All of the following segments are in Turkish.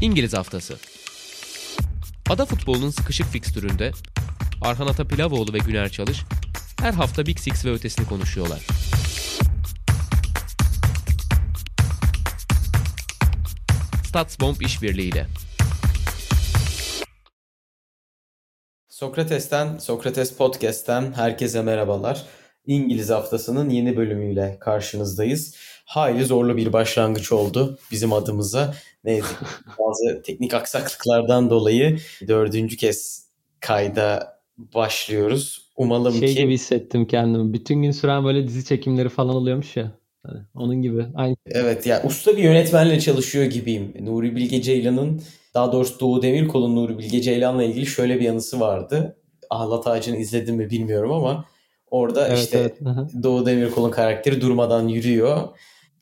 İngiliz Haftası Ada futbolunun sıkışık fikstüründe Arhan Atapilavoğlu ve Güner Çalış her hafta Big Six ve ötesini konuşuyorlar. Statsbomb işbirliğiyle. Sokrates'ten, Sokrates Podcast'ten herkese merhabalar. İngiliz haftasının yeni bölümüyle karşınızdayız. Hayli zorlu bir başlangıç oldu bizim adımıza. Ne yazık bazı teknik aksaklıklardan dolayı dördüncü kez kayda başlıyoruz. Umalım şey ki... gibi hissettim kendimi. Bütün gün süren böyle dizi çekimleri falan oluyormuş ya. Hani onun gibi. Aynı. Evet ya usta bir yönetmenle çalışıyor gibiyim. Nuri Bilge Ceylan'ın daha doğrusu Doğu Demirkol'un Nuri Bilge Ceylan'la ilgili şöyle bir yanısı vardı. Ahlat Ağacı'nı izledim mi bilmiyorum ama orada Evet, işte evet. Aha. Doğu Demirkol'un karakteri durmadan yürüyor.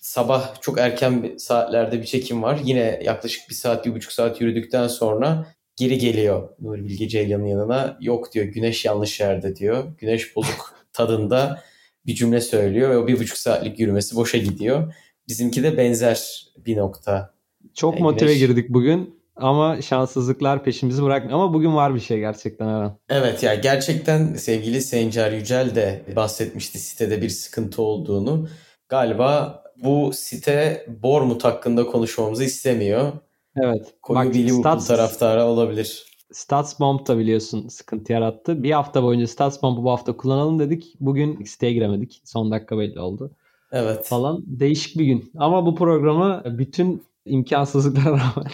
Sabah çok erken bir saatlerde bir çekim var. Yine yaklaşık bir saat, bir buçuk saat yürüdükten sonra geri geliyor Nuri Bilge Ceylan'ın yanına. Yok diyor güneş yanlış yerde diyor. Güneş bozuk tadında bir cümle söylüyor ve o bir buçuk saatlik yürümesi boşa gidiyor. Bizimki de benzer bir nokta. Çok Yani motive güneş- girdik bugün. Ama şanssızlıklar peşimizi bırakmıyor. Ama bugün var bir şey gerçekten Eren. Evet ya gerçekten sevgili Sencer Yücel de bahsetmişti sitede bir sıkıntı olduğunu. Galiba bu site Bournemouth hakkında konuşmamızı istemiyor. Evet. Koyu Bak, bir Liverpool Stats- taraftarı olabilir. Statsbomb da biliyorsun sıkıntı yarattı. Bir hafta boyunca Statsbomb'u bu hafta kullanalım dedik. Bugün siteye giremedik. Son dakika belli oldu. Evet. Falan değişik bir gün. Ama bu programı bütün imkansızlıklara rağmen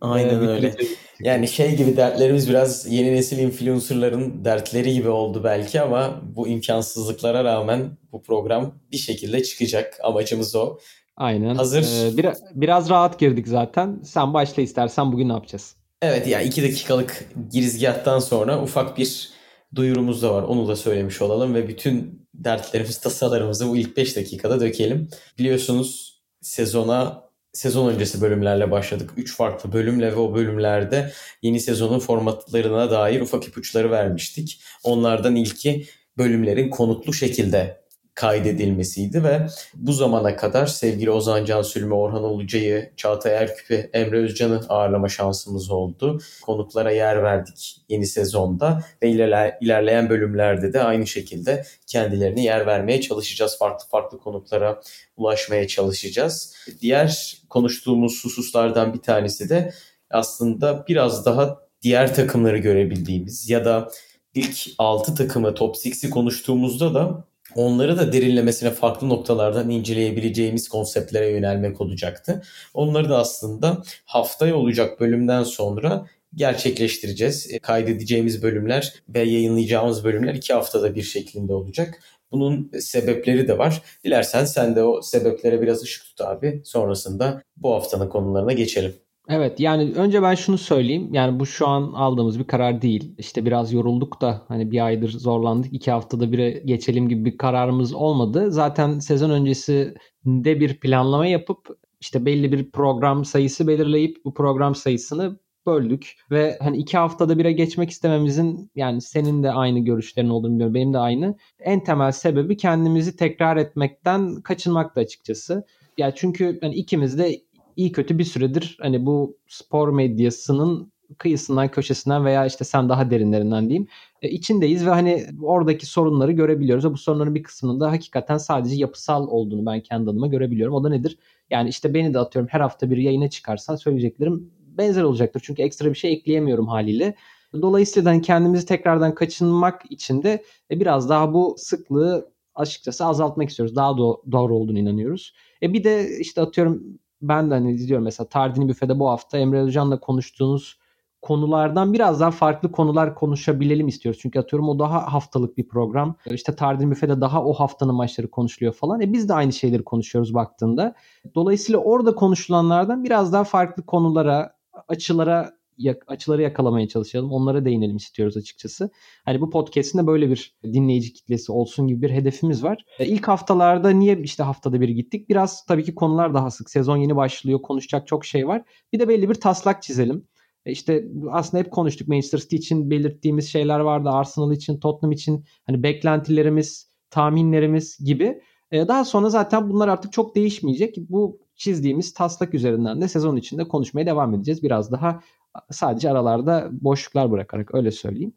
Aynen e, öyle. bitireceğiz. Yani şey gibi dertlerimiz biraz yeni nesil influencerların dertleri gibi oldu belki ama bu imkansızlıklara rağmen bu program bir şekilde çıkacak. Amacımız o. Aynen. Hazır. Ee, bir, biraz rahat girdik zaten. Sen başla istersen bugün ne yapacağız? Evet ya iki dakikalık girizgahtan sonra ufak bir duyurumuz da var. Onu da söylemiş olalım ve bütün dertlerimiz, tasalarımızı bu ilk 5 dakikada dökelim. Biliyorsunuz sezona sezon öncesi bölümlerle başladık. 3 farklı bölümle ve o bölümlerde yeni sezonun formatlarına dair ufak ipuçları vermiştik. Onlardan ilki bölümlerin konutlu şekilde kaydedilmesiydi ve bu zamana kadar sevgili Ozan Can Sülme, Orhan Ulucay'ı, Çağatay Erküp'ü, Emre Özcan'ı ağırlama şansımız oldu. Konuklara yer verdik yeni sezonda ve ilerle- ilerleyen bölümlerde de aynı şekilde kendilerine yer vermeye çalışacağız. Farklı farklı konuklara ulaşmaya çalışacağız. Diğer konuştuğumuz hususlardan bir tanesi de aslında biraz daha diğer takımları görebildiğimiz ya da ilk 6 takımı top 6'i konuştuğumuzda da onları da derinlemesine farklı noktalardan inceleyebileceğimiz konseptlere yönelmek olacaktı. Onları da aslında haftaya olacak bölümden sonra gerçekleştireceğiz. E, Kaydedeceğimiz bölümler ve yayınlayacağımız bölümler iki haftada bir şeklinde olacak. Bunun sebepleri de var. Dilersen sen de o sebeplere biraz ışık tut abi. Sonrasında bu haftanın konularına geçelim. Evet yani önce ben şunu söyleyeyim. Yani bu şu an aldığımız bir karar değil. İşte biraz yorulduk da hani bir aydır zorlandık. iki haftada bire geçelim gibi bir kararımız olmadı. Zaten sezon öncesinde bir planlama yapıp işte belli bir program sayısı belirleyip bu program sayısını böldük. Ve hani iki haftada bire geçmek istememizin yani senin de aynı görüşlerin olduğunu biliyorum. Benim de aynı. En temel sebebi kendimizi tekrar etmekten kaçınmaktı açıkçası. Ya çünkü hani ikimiz de iyi kötü bir süredir hani bu spor medyasının kıyısından köşesinden veya işte sen daha derinlerinden diyeyim e, içindeyiz ve hani oradaki sorunları görebiliyoruz ve bu sorunların bir kısmının da hakikaten sadece yapısal olduğunu ben kendi adıma görebiliyorum. O da nedir? Yani işte beni de atıyorum her hafta bir yayına çıkarsan söyleyeceklerim benzer olacaktır. Çünkü ekstra bir şey ekleyemiyorum haliyle. Dolayısıyla hani kendimizi tekrardan kaçınmak için de e, biraz daha bu sıklığı açıkçası azaltmak istiyoruz. Daha do- doğru olduğunu inanıyoruz. E bir de işte atıyorum ben de hani izliyorum mesela Tardini Büfe'de bu hafta Emre Özcan'la konuştuğunuz konulardan biraz daha farklı konular konuşabilelim istiyoruz. Çünkü atıyorum o daha haftalık bir program. İşte Tardini Büfe'de daha o haftanın maçları konuşuluyor falan. E biz de aynı şeyleri konuşuyoruz baktığında. Dolayısıyla orada konuşulanlardan biraz daha farklı konulara, açılara yak- açıları yakalamaya çalışalım. Onlara değinelim istiyoruz açıkçası. Hani bu podcast'in de böyle bir dinleyici kitlesi olsun gibi bir hedefimiz var. E, İlk haftalarda niye işte haftada bir gittik? Biraz tabii ki konular daha sık. Sezon yeni başlıyor. Konuşacak çok şey var. Bir de belli bir taslak çizelim. E, İşte aslında hep konuştuk Manchester City için belirttiğimiz şeyler vardı. Arsenal için, Tottenham için hani beklentilerimiz, tahminlerimiz gibi. E, daha sonra zaten bunlar artık çok değişmeyecek. Bu çizdiğimiz taslak üzerinden de sezon içinde konuşmaya devam edeceğiz. Biraz daha sadece aralarda boşluklar bırakarak öyle söyleyeyim.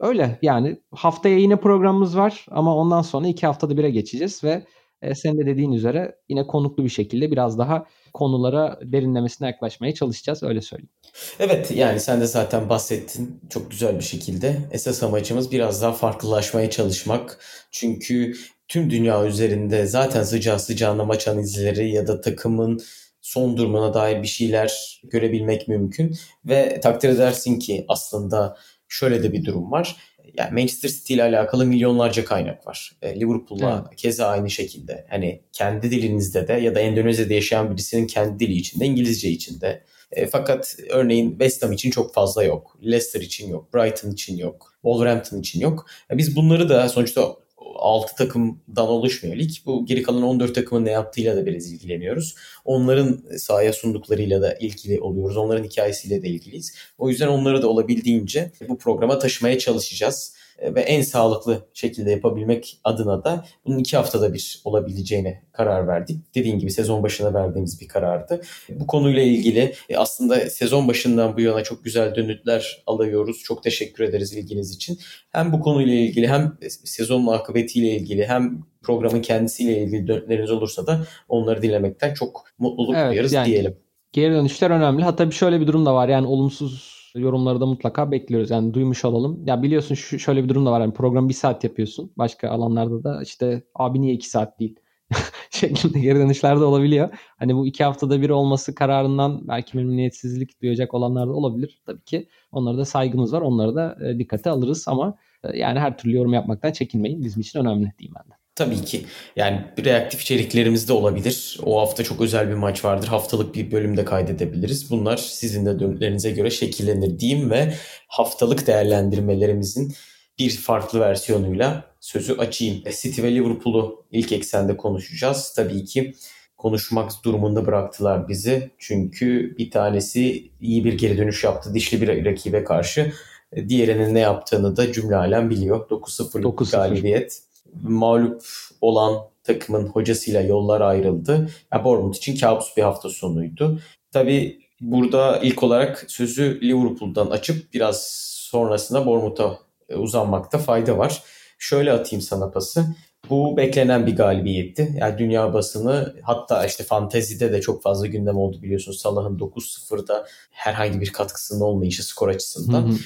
Öyle yani haftaya yine programımız var ama ondan sonra iki haftada bire geçeceğiz ve e, senin de dediğin üzere yine konuklu bir şekilde biraz daha konulara derinlemesine yaklaşmaya çalışacağız öyle söyleyeyim. Evet yani sen de zaten bahsettin çok güzel bir şekilde. Esas amacımız biraz daha farklılaşmaya çalışmak. Çünkü tüm dünya üzerinde zaten sıcağı sıcağına maç analizleri ya da takımın son durumuna dair bir şeyler görebilmek mümkün. Ve takdir edersin ki aslında şöyle de bir durum var. Yani Manchester City ile alakalı milyonlarca kaynak var. E, Liverpool'la evet. keza aynı şekilde. Hani kendi dilinizde de ya da Endonezya'da yaşayan birisinin kendi dili içinde, İngilizce içinde. E, fakat örneğin West Ham için çok fazla yok. Leicester için yok. Brighton için yok. Wolverhampton için yok. E, biz bunları da sonuçta 6 takımdan oluşmuyor lig. Bu geri kalan 14 takımın ne yaptığıyla da biraz ilgileniyoruz. Onların sahaya sunduklarıyla da ilgili oluyoruz. Onların hikayesiyle de ilgiliyiz. O yüzden onları da olabildiğince bu programa taşımaya çalışacağız. E, ve en sağlıklı şekilde yapabilmek adına da bunun iki haftada bir olabileceğine karar verdik. Dediğim gibi sezon başına verdiğimiz bir karardı. Bu konuyla ilgili e, aslında sezon başından bu yana çok güzel dönütler alıyoruz. Çok teşekkür ederiz ilginiz için. Hem bu konuyla ilgili hem sezonun akıbetiyle ilgili hem programın kendisiyle ilgili dönütleriniz olursa da onları dinlemekten çok mutluluk evet, duyarız yani diyelim. Geri dönüşler önemli. Hatta şöyle bir durum da var. Yani olumsuz yorumları da mutlaka bekliyoruz. Yani duymuş olalım. Ya biliyorsun şu, şöyle bir durum da var. Yani program bir saat yapıyorsun. Başka alanlarda da işte abi niye iki saat değil? şeklinde geri dönüşler de olabiliyor. Hani bu iki haftada bir olması kararından belki memnuniyetsizlik duyacak olanlar da olabilir. Tabii ki onlara da saygımız var. Onları da e, dikkate alırız ama e, yani her türlü yorum yapmaktan çekinmeyin. Bizim için önemli diyeyim ben de. Tabii ki. Yani reaktif içeriklerimiz de olabilir. O hafta çok özel bir maç vardır. Haftalık bir bölümde kaydedebiliriz. Bunlar sizin de dönütlerinize göre şekillenir diyeyim ve haftalık değerlendirmelerimizin bir farklı versiyonuyla sözü açayım. E, City ve Liverpool'u ilk eksende konuşacağız. Tabii ki konuşmak durumunda bıraktılar bizi. Çünkü bir tanesi iyi bir geri dönüş yaptı dişli bir rakibe karşı. E, diğerinin ne yaptığını da cümle alem biliyor. 9-0'lık galibiyet mağlup olan takımın hocasıyla yollar ayrıldı. Ya Bournemouth için kabus bir hafta sonuydu. Tabii burada ilk olarak sözü Liverpool'dan açıp biraz sonrasında Bournemouth'a e, uzanmakta fayda var. Şöyle atayım sana pası. Bu beklenen bir galibiyetti. Yani dünya basını hatta işte fantezide de çok fazla gündem oldu biliyorsunuz. Salah'ın 9-0'da herhangi bir katkısının olmayışı skor açısından. Hı hı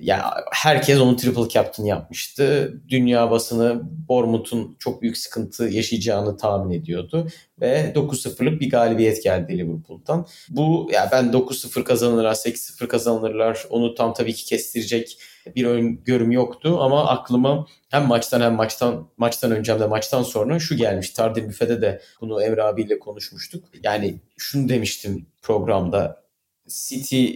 yani herkes onu triple captain yapmıştı. Dünya basını Bournemouth'un çok büyük sıkıntı yaşayacağını tahmin ediyordu ve 9-0'lık bir galibiyet geldi Liverpool'dan. Bu ya ben 9-0 kazanırlar, 8-0 kazanırlar onu tam tabii ki kestirecek bir öngörüm yoktu ama aklıma hem maçtan hem maçtan maçtan önce hem de maçtan sonra şu gelmiş. Tardir Büfe'de de bunu Emre abiyle konuşmuştuk. Yani şunu demiştim programda. City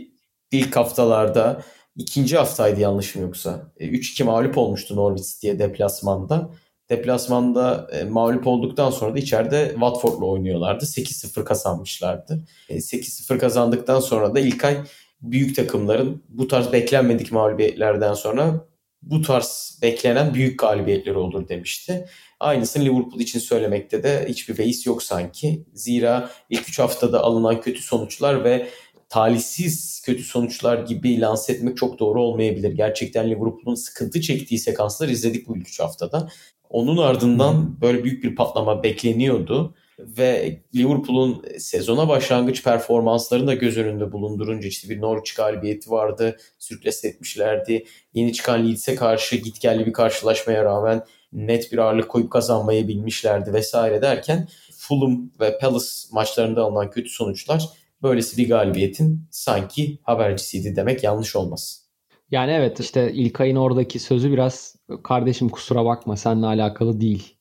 ilk haftalarda ikinci haftaydı yanlışım yoksa. 3-2 e, mağlup olmuştu Norwich City'ye deplasmanda. Deplasmanda e, mağlup olduktan sonra da içeride Watford'la oynuyorlardı. 8-0 kazanmışlardı. E, 8-0 kazandıktan sonra da İlkay büyük takımların bu tarz beklenmedik mağlubiyetlerden sonra bu tarz beklenen büyük galibiyetleri olur demişti. Aynısını Liverpool için söylemekte de hiçbir beis yok sanki. Zira ilk 3 haftada alınan kötü sonuçlar ve talihsiz kötü sonuçlar gibi lanse etmek çok doğru olmayabilir. Gerçekten Liverpool'un sıkıntı çektiği sekanslar izledik bu ilk 3 haftada. Onun ardından böyle büyük bir patlama bekleniyordu ve Liverpool'un sezona başlangıç performanslarını da göz önünde bulundurunca işte bir Norwich galibiyeti vardı. Sürkles etmişlerdi. Yeni çıkan Leeds'e karşı gitgelli bir karşılaşmaya rağmen net bir ağırlık koyup kazanmayı bilmişlerdi vesaire derken Fulham ve Palace maçlarında alınan kötü sonuçlar böylesi bir galibiyetin sanki habercisiydi demek yanlış olmaz. Yani evet işte İlkay'ın oradaki sözü biraz kardeşim kusura bakma seninle alakalı değil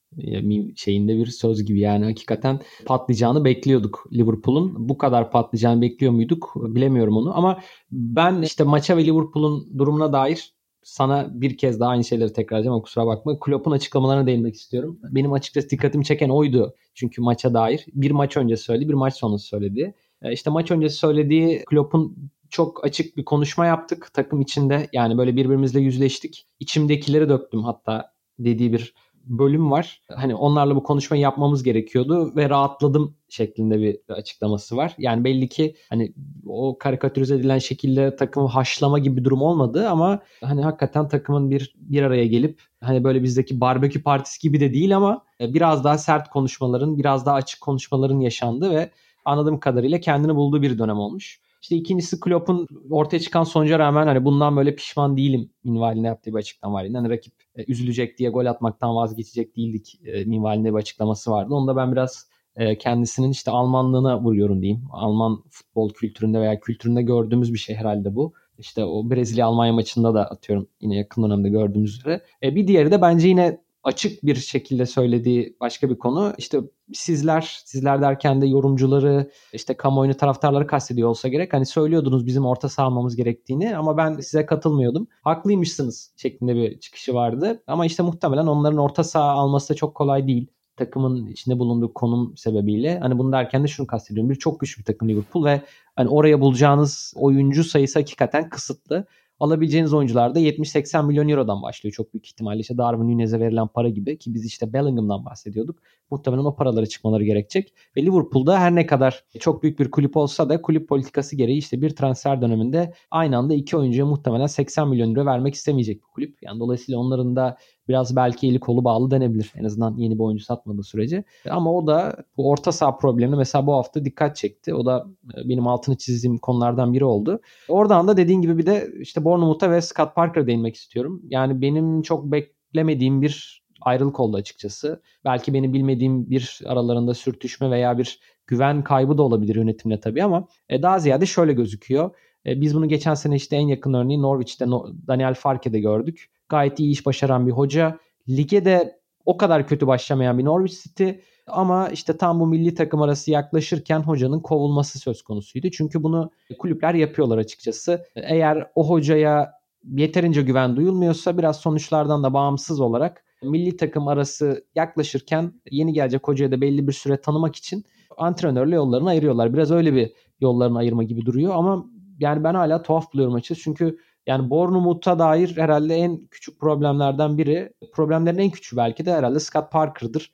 şeyinde bir söz gibi yani hakikaten patlayacağını bekliyorduk Liverpool'un. Bu kadar patlayacağını bekliyor muyduk bilemiyorum onu ama ben işte maça ve Liverpool'un durumuna dair sana bir kez daha aynı şeyleri tekrar edeceğim ama kusura bakma. Klopp'un açıklamalarına değinmek istiyorum. Benim açıkçası dikkatimi çeken oydu. Çünkü maça dair. Bir maç önce söyledi, bir maç sonrası söyledi. E, işte maç öncesi söylediği Klopp'un çok açık bir konuşma yaptık takım içinde. Yani böyle birbirimizle yüzleştik. İçimdekileri döktüm hatta dediği bir bölüm var. Hani onlarla bu konuşmayı yapmamız gerekiyordu ve rahatladım şeklinde bir açıklaması var. Yani belli ki hani o karikatürize edilen şekilde takımı haşlama gibi bir durum olmadı ama hani hakikaten takımın bir bir araya gelip hani böyle bizdeki barbekü partisi gibi de değil ama e, biraz daha sert konuşmaların, biraz daha açık konuşmaların yaşandı ve anladığım kadarıyla kendini bulduğu bir dönem olmuş. İşte ikincisi Klopp'un ortaya çıkan sonuca rağmen hani bundan böyle pişman değilim minvaline yaptığı bir açıklama var. Hani rakip e, üzülecek diye gol atmaktan vazgeçecek değildik e, minvalinde bir açıklaması vardı. Onda ben biraz e, kendisinin işte Almanlığına vuruyorum diyeyim. Alman futbol kültüründe veya kültüründe gördüğümüz bir şey herhalde bu. İşte o Brezilya Almanya maçında da atıyorum yine yakın dönemde gördüğümüz üzere. E, bir diğeri de bence yine açık bir şekilde söylediği başka bir konu. İşte sizler, sizler derken de yorumcuları, işte kamuoyunu taraftarları kastediyor olsa gerek. Hani söylüyordunuz bizim orta saha almamız gerektiğini ama ben size katılmıyordum. Haklıymışsınız şeklinde bir çıkışı vardı. Ama işte muhtemelen onların orta saha alması da çok kolay değil takımın içinde bulunduğu konum sebebiyle. Hani bunu derken de şunu kastediyorum. Bir çok güçlü bir takım Liverpool ve hani oraya bulacağınız oyuncu sayısı hakikaten kısıtlı alabileceğiniz oyuncular da 70-80 milyon eurodan başlıyor çok büyük ihtimalle. İşte Darwin Nunez'e verilen para gibi ki biz işte Bellingham'dan bahsediyorduk. Muhtemelen o paraları çıkmaları gerekecek. Ve Liverpool'da her ne kadar çok büyük bir kulüp olsa da kulüp politikası gereği işte bir transfer döneminde aynı anda iki oyuncuya muhtemelen 80 milyon euro vermek istemeyecek bu kulüp. Yani dolayısıyla onların da biraz belki eli kolu bağlı denebilir. En azından yeni bir oyuncu satmadığı sürece. Ama o da bu orta saha problemini mesela bu hafta dikkat çekti. O da e, benim altını çizdiğim konulardan biri oldu. Oradan da dediğin gibi bir de işte Bournemouth'a ve Scott Parker'a değinmek istiyorum. Yani benim çok beklemediğim bir ayrılık oldu açıkçası. Belki beni bilmediğim bir aralarında sürtüşme veya bir güven kaybı da olabilir yönetimle tabii ama e, daha ziyade şöyle gözüküyor. E, biz bunu geçen sene işte en yakın örneği Norwich'te Daniel Farke'de gördük gayet iyi iş başaran bir hoca. Lige de o kadar kötü başlamayan bir Norwich City ama işte tam bu milli takım arası yaklaşırken hocanın kovulması söz konusuydu. Çünkü bunu kulüpler yapıyorlar açıkçası. Eğer o hocaya yeterince güven duyulmuyorsa biraz sonuçlardan da bağımsız olarak milli takım arası yaklaşırken yeni gelecek hocaya da belli bir süre tanımak için antrenörle yollarını ayırıyorlar. Biraz öyle bir yollarını ayırma gibi duruyor ama yani ben hala tuhaf buluyorum açıkçası. Çünkü yani Bournemouth'a dair herhalde en küçük problemlerden biri, problemlerin en küçüğü belki de herhalde Scott Parker'dır.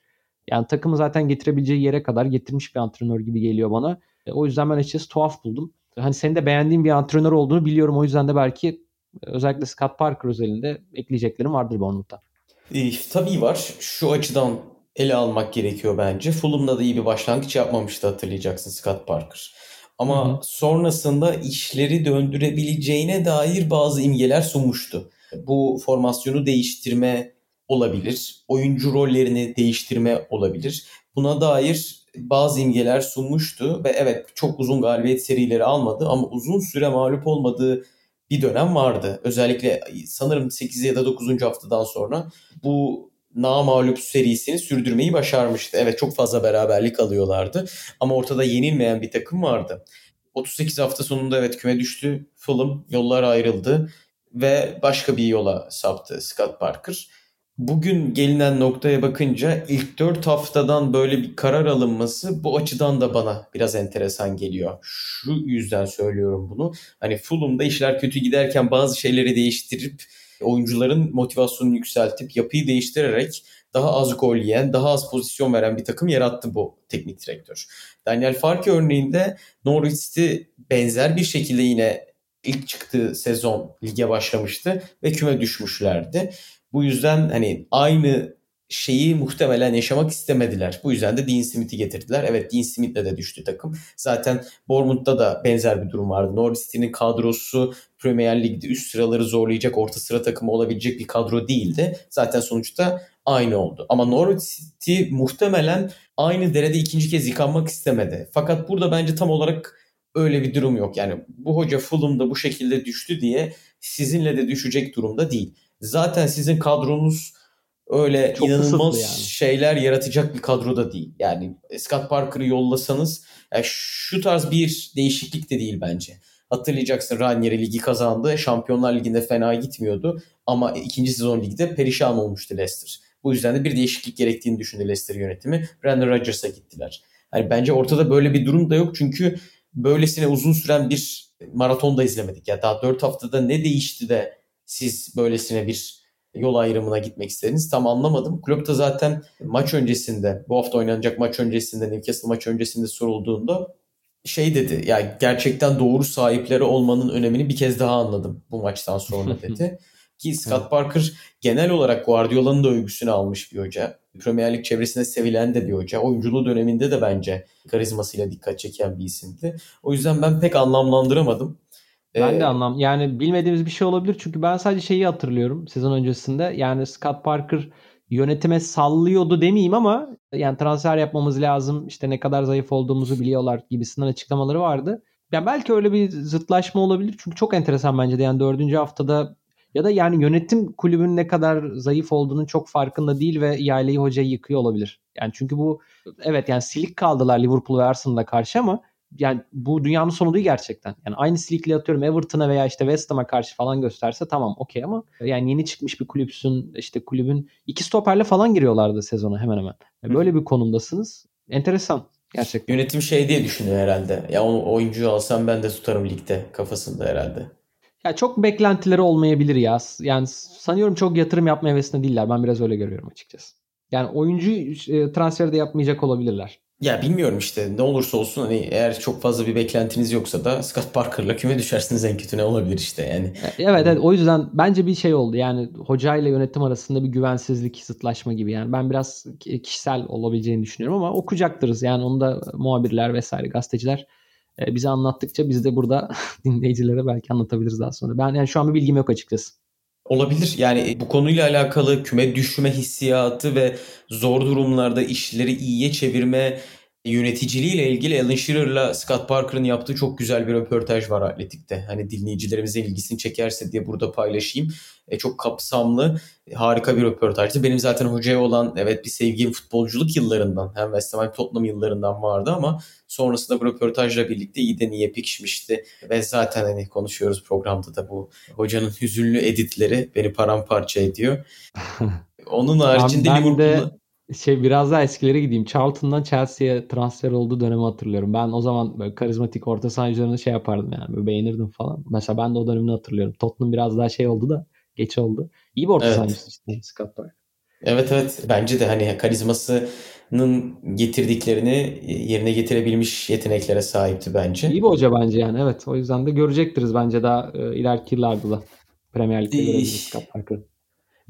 Yani takımı zaten getirebileceği yere kadar getirmiş bir antrenör gibi geliyor bana. E, o yüzden ben açıkçası tuhaf buldum. Hani senin de beğendiğin bir antrenör olduğunu biliyorum. O yüzden de belki e, özellikle Scott Parker özelinde ekleyeceklerim vardır Bournemouth'ta. E, tabii var. Şu açıdan ele almak gerekiyor bence. Fulham'da da iyi bir başlangıç yapmamıştı hatırlayacaksın Scott Parker. Ama hı hı. sonrasında işleri döndürebileceğine dair bazı imgeler sunmuştu. Bu formasyonu değiştirme olabilir. Oyuncu rollerini değiştirme olabilir. Buna dair bazı imgeler sunmuştu ve evet çok uzun galibiyet serileri almadı ama uzun süre mağlup olmadığı bir dönem vardı. Özellikle sanırım 8 ya da 9. haftadan sonra bu namağlup serisini sürdürmeyi başarmıştı. Evet çok fazla beraberlik alıyorlardı ama ortada yenilmeyen bir takım vardı. 38 hafta sonunda evet küme düştü. Fulham yollar ayrıldı ve başka bir yola saptı Scott Parker. Bugün gelinen noktaya bakınca ilk 4 haftadan böyle bir karar alınması bu açıdan da bana biraz enteresan geliyor. Şu yüzden söylüyorum bunu. Hani Fulham'da işler kötü giderken bazı şeyleri değiştirip oyuncuların motivasyonunu yükseltip yapıyı değiştirerek daha az gol yiyen, daha az pozisyon veren bir takım yarattı bu teknik direktör. Daniel Farke örneğinde Norwich City benzer bir şekilde yine ilk çıktığı sezon lige başlamıştı ve küme düşmüşlerdi. Bu yüzden hani aynı şeyi muhtemelen yaşamak istemediler. Bu yüzden de Dean Smith'i getirdiler. Evet Dean Smith'le de düştü takım. Zaten Bournemouth'ta da benzer bir durum vardı. Norwich City'nin kadrosu Premier Lig'de üst sıraları zorlayacak, orta sıra takımı olabilecek bir kadro değildi. Zaten sonuçta aynı oldu. Ama Norwich City muhtemelen aynı derede ikinci kez yıkanmak istemedi. Fakat burada bence tam olarak öyle bir durum yok. Yani bu hoca Fulham'da bu şekilde düştü diye sizinle de düşecek durumda değil. Zaten sizin kadronuz öyle Çok inanılmaz yani. şeyler yaratacak bir kadroda değil. Yani Scott Parker'ı yollasanız yani şu tarz bir değişiklik de değil bence. Hatırlayacaksın Ranieri ligi kazandı. Şampiyonlar Ligi'nde fena gitmiyordu. Ama ikinci sezon ligde perişan olmuştu Leicester. Bu yüzden de bir değişiklik gerektiğini düşündü Leicester yönetimi. Brandon Rodgers'a gittiler. Yani bence ortada böyle bir durum da yok. Çünkü böylesine uzun süren bir maraton da izlemedik. Ya daha 4 haftada ne değişti de siz böylesine bir yol ayrımına gitmek istediniz? Tam anlamadım. Klopp da zaten maç öncesinde, bu hafta oynanacak maç öncesinde, Newcastle maç öncesinde sorulduğunda şey dedi. Ya gerçekten doğru sahipleri olmanın önemini bir kez daha anladım bu maçtan sonra dedi. Ki Scott Parker genel olarak Guardiola'nın da övgüsünü almış bir hoca. Premier Lig çevresinde sevilen de bir hoca. Oyunculuğu döneminde de bence karizmasıyla dikkat çeken bir isimdi. O yüzden ben pek anlamlandıramadım. Ben ee, de anlam yani bilmediğimiz bir şey olabilir çünkü ben sadece şeyi hatırlıyorum sezon öncesinde. Yani Scott Parker yönetime sallıyordu demeyeyim ama yani transfer yapmamız lazım işte ne kadar zayıf olduğumuzu biliyorlar gibisinden açıklamaları vardı. Yani belki öyle bir zıtlaşma olabilir çünkü çok enteresan bence de yani dördüncü haftada ya da yani yönetim kulübün ne kadar zayıf olduğunun çok farkında değil ve Yayle'yi hocayı yıkıyor olabilir. Yani çünkü bu evet yani silik kaldılar Liverpool ve Arsenal'a karşı ama yani bu dünyanın sonu değil gerçekten. Yani aynı silikle atıyorum Everton'a veya işte West Ham'a karşı falan gösterse tamam okey ama yani yeni çıkmış bir kulüpsün işte kulübün iki stoperle falan giriyorlardı sezona hemen hemen. Böyle bir konumdasınız. Enteresan gerçekten. Yönetim şey diye düşünüyor herhalde. Ya o oyuncuyu alsam ben de tutarım ligde kafasında herhalde. Ya çok beklentileri olmayabilir ya. Yani sanıyorum çok yatırım yapma hevesinde değiller. Ben biraz öyle görüyorum açıkçası. Yani oyuncu e, transferi de yapmayacak olabilirler. Ya bilmiyorum işte ne olursa olsun hani eğer çok fazla bir beklentiniz yoksa da Scott Parker'la küme düşersiniz en kötü ne olabilir işte yani. Evet evet o yüzden bence bir şey oldu yani hoca ile yönetim arasında bir güvensizlik zıtlaşma gibi yani ben biraz kişisel olabileceğini düşünüyorum ama okuyacaktırız yani onu da muhabirler vesaire gazeteciler e, bize anlattıkça biz de burada dinleyicilere belki anlatabiliriz daha sonra. Ben yani şu an bir bilgim yok açıkçası. Olabilir. Yani bu konuyla alakalı küme düşme hissiyatı ve zor durumlarda işleri iyiye çevirme yöneticiliğiyle ilgili Alan Shearer'la Scott Parker'ın yaptığı çok güzel bir röportaj var Atletik'te. Hani dinleyicilerimizin ilgisini çekerse diye burada paylaşayım. E, çok kapsamlı, e, harika bir röportajdı. Benim zaten hocaya olan evet bir sevgim futbolculuk yıllarından hem West Ham Tottenham yıllarından vardı ama sonrasında bu röportajla birlikte iyi de niye pekişmişti. Ve zaten hani konuşuyoruz programda da bu hocanın hüzünlü editleri beni paramparça ediyor. Onun haricinde Liverpool'da şey biraz daha eskilere gideyim. Charlton'dan Chelsea'ye transfer olduğu dönemi hatırlıyorum. Ben o zaman böyle karizmatik orta sahancılarını şey yapardım yani. Böyle beğenirdim falan. Mesela ben de o dönemini hatırlıyorum. Tottenham biraz daha şey oldu da geç oldu. İyi bir orta evet. sahancısı işte Scott Park. Evet evet bence de hani karizmasının getirdiklerini yerine getirebilmiş yeteneklere sahipti bence. İyi bir hoca bence yani evet. O yüzden de görecektiriz bence daha e, ileriki yıllarda da Premier Lig'de görebiliriz.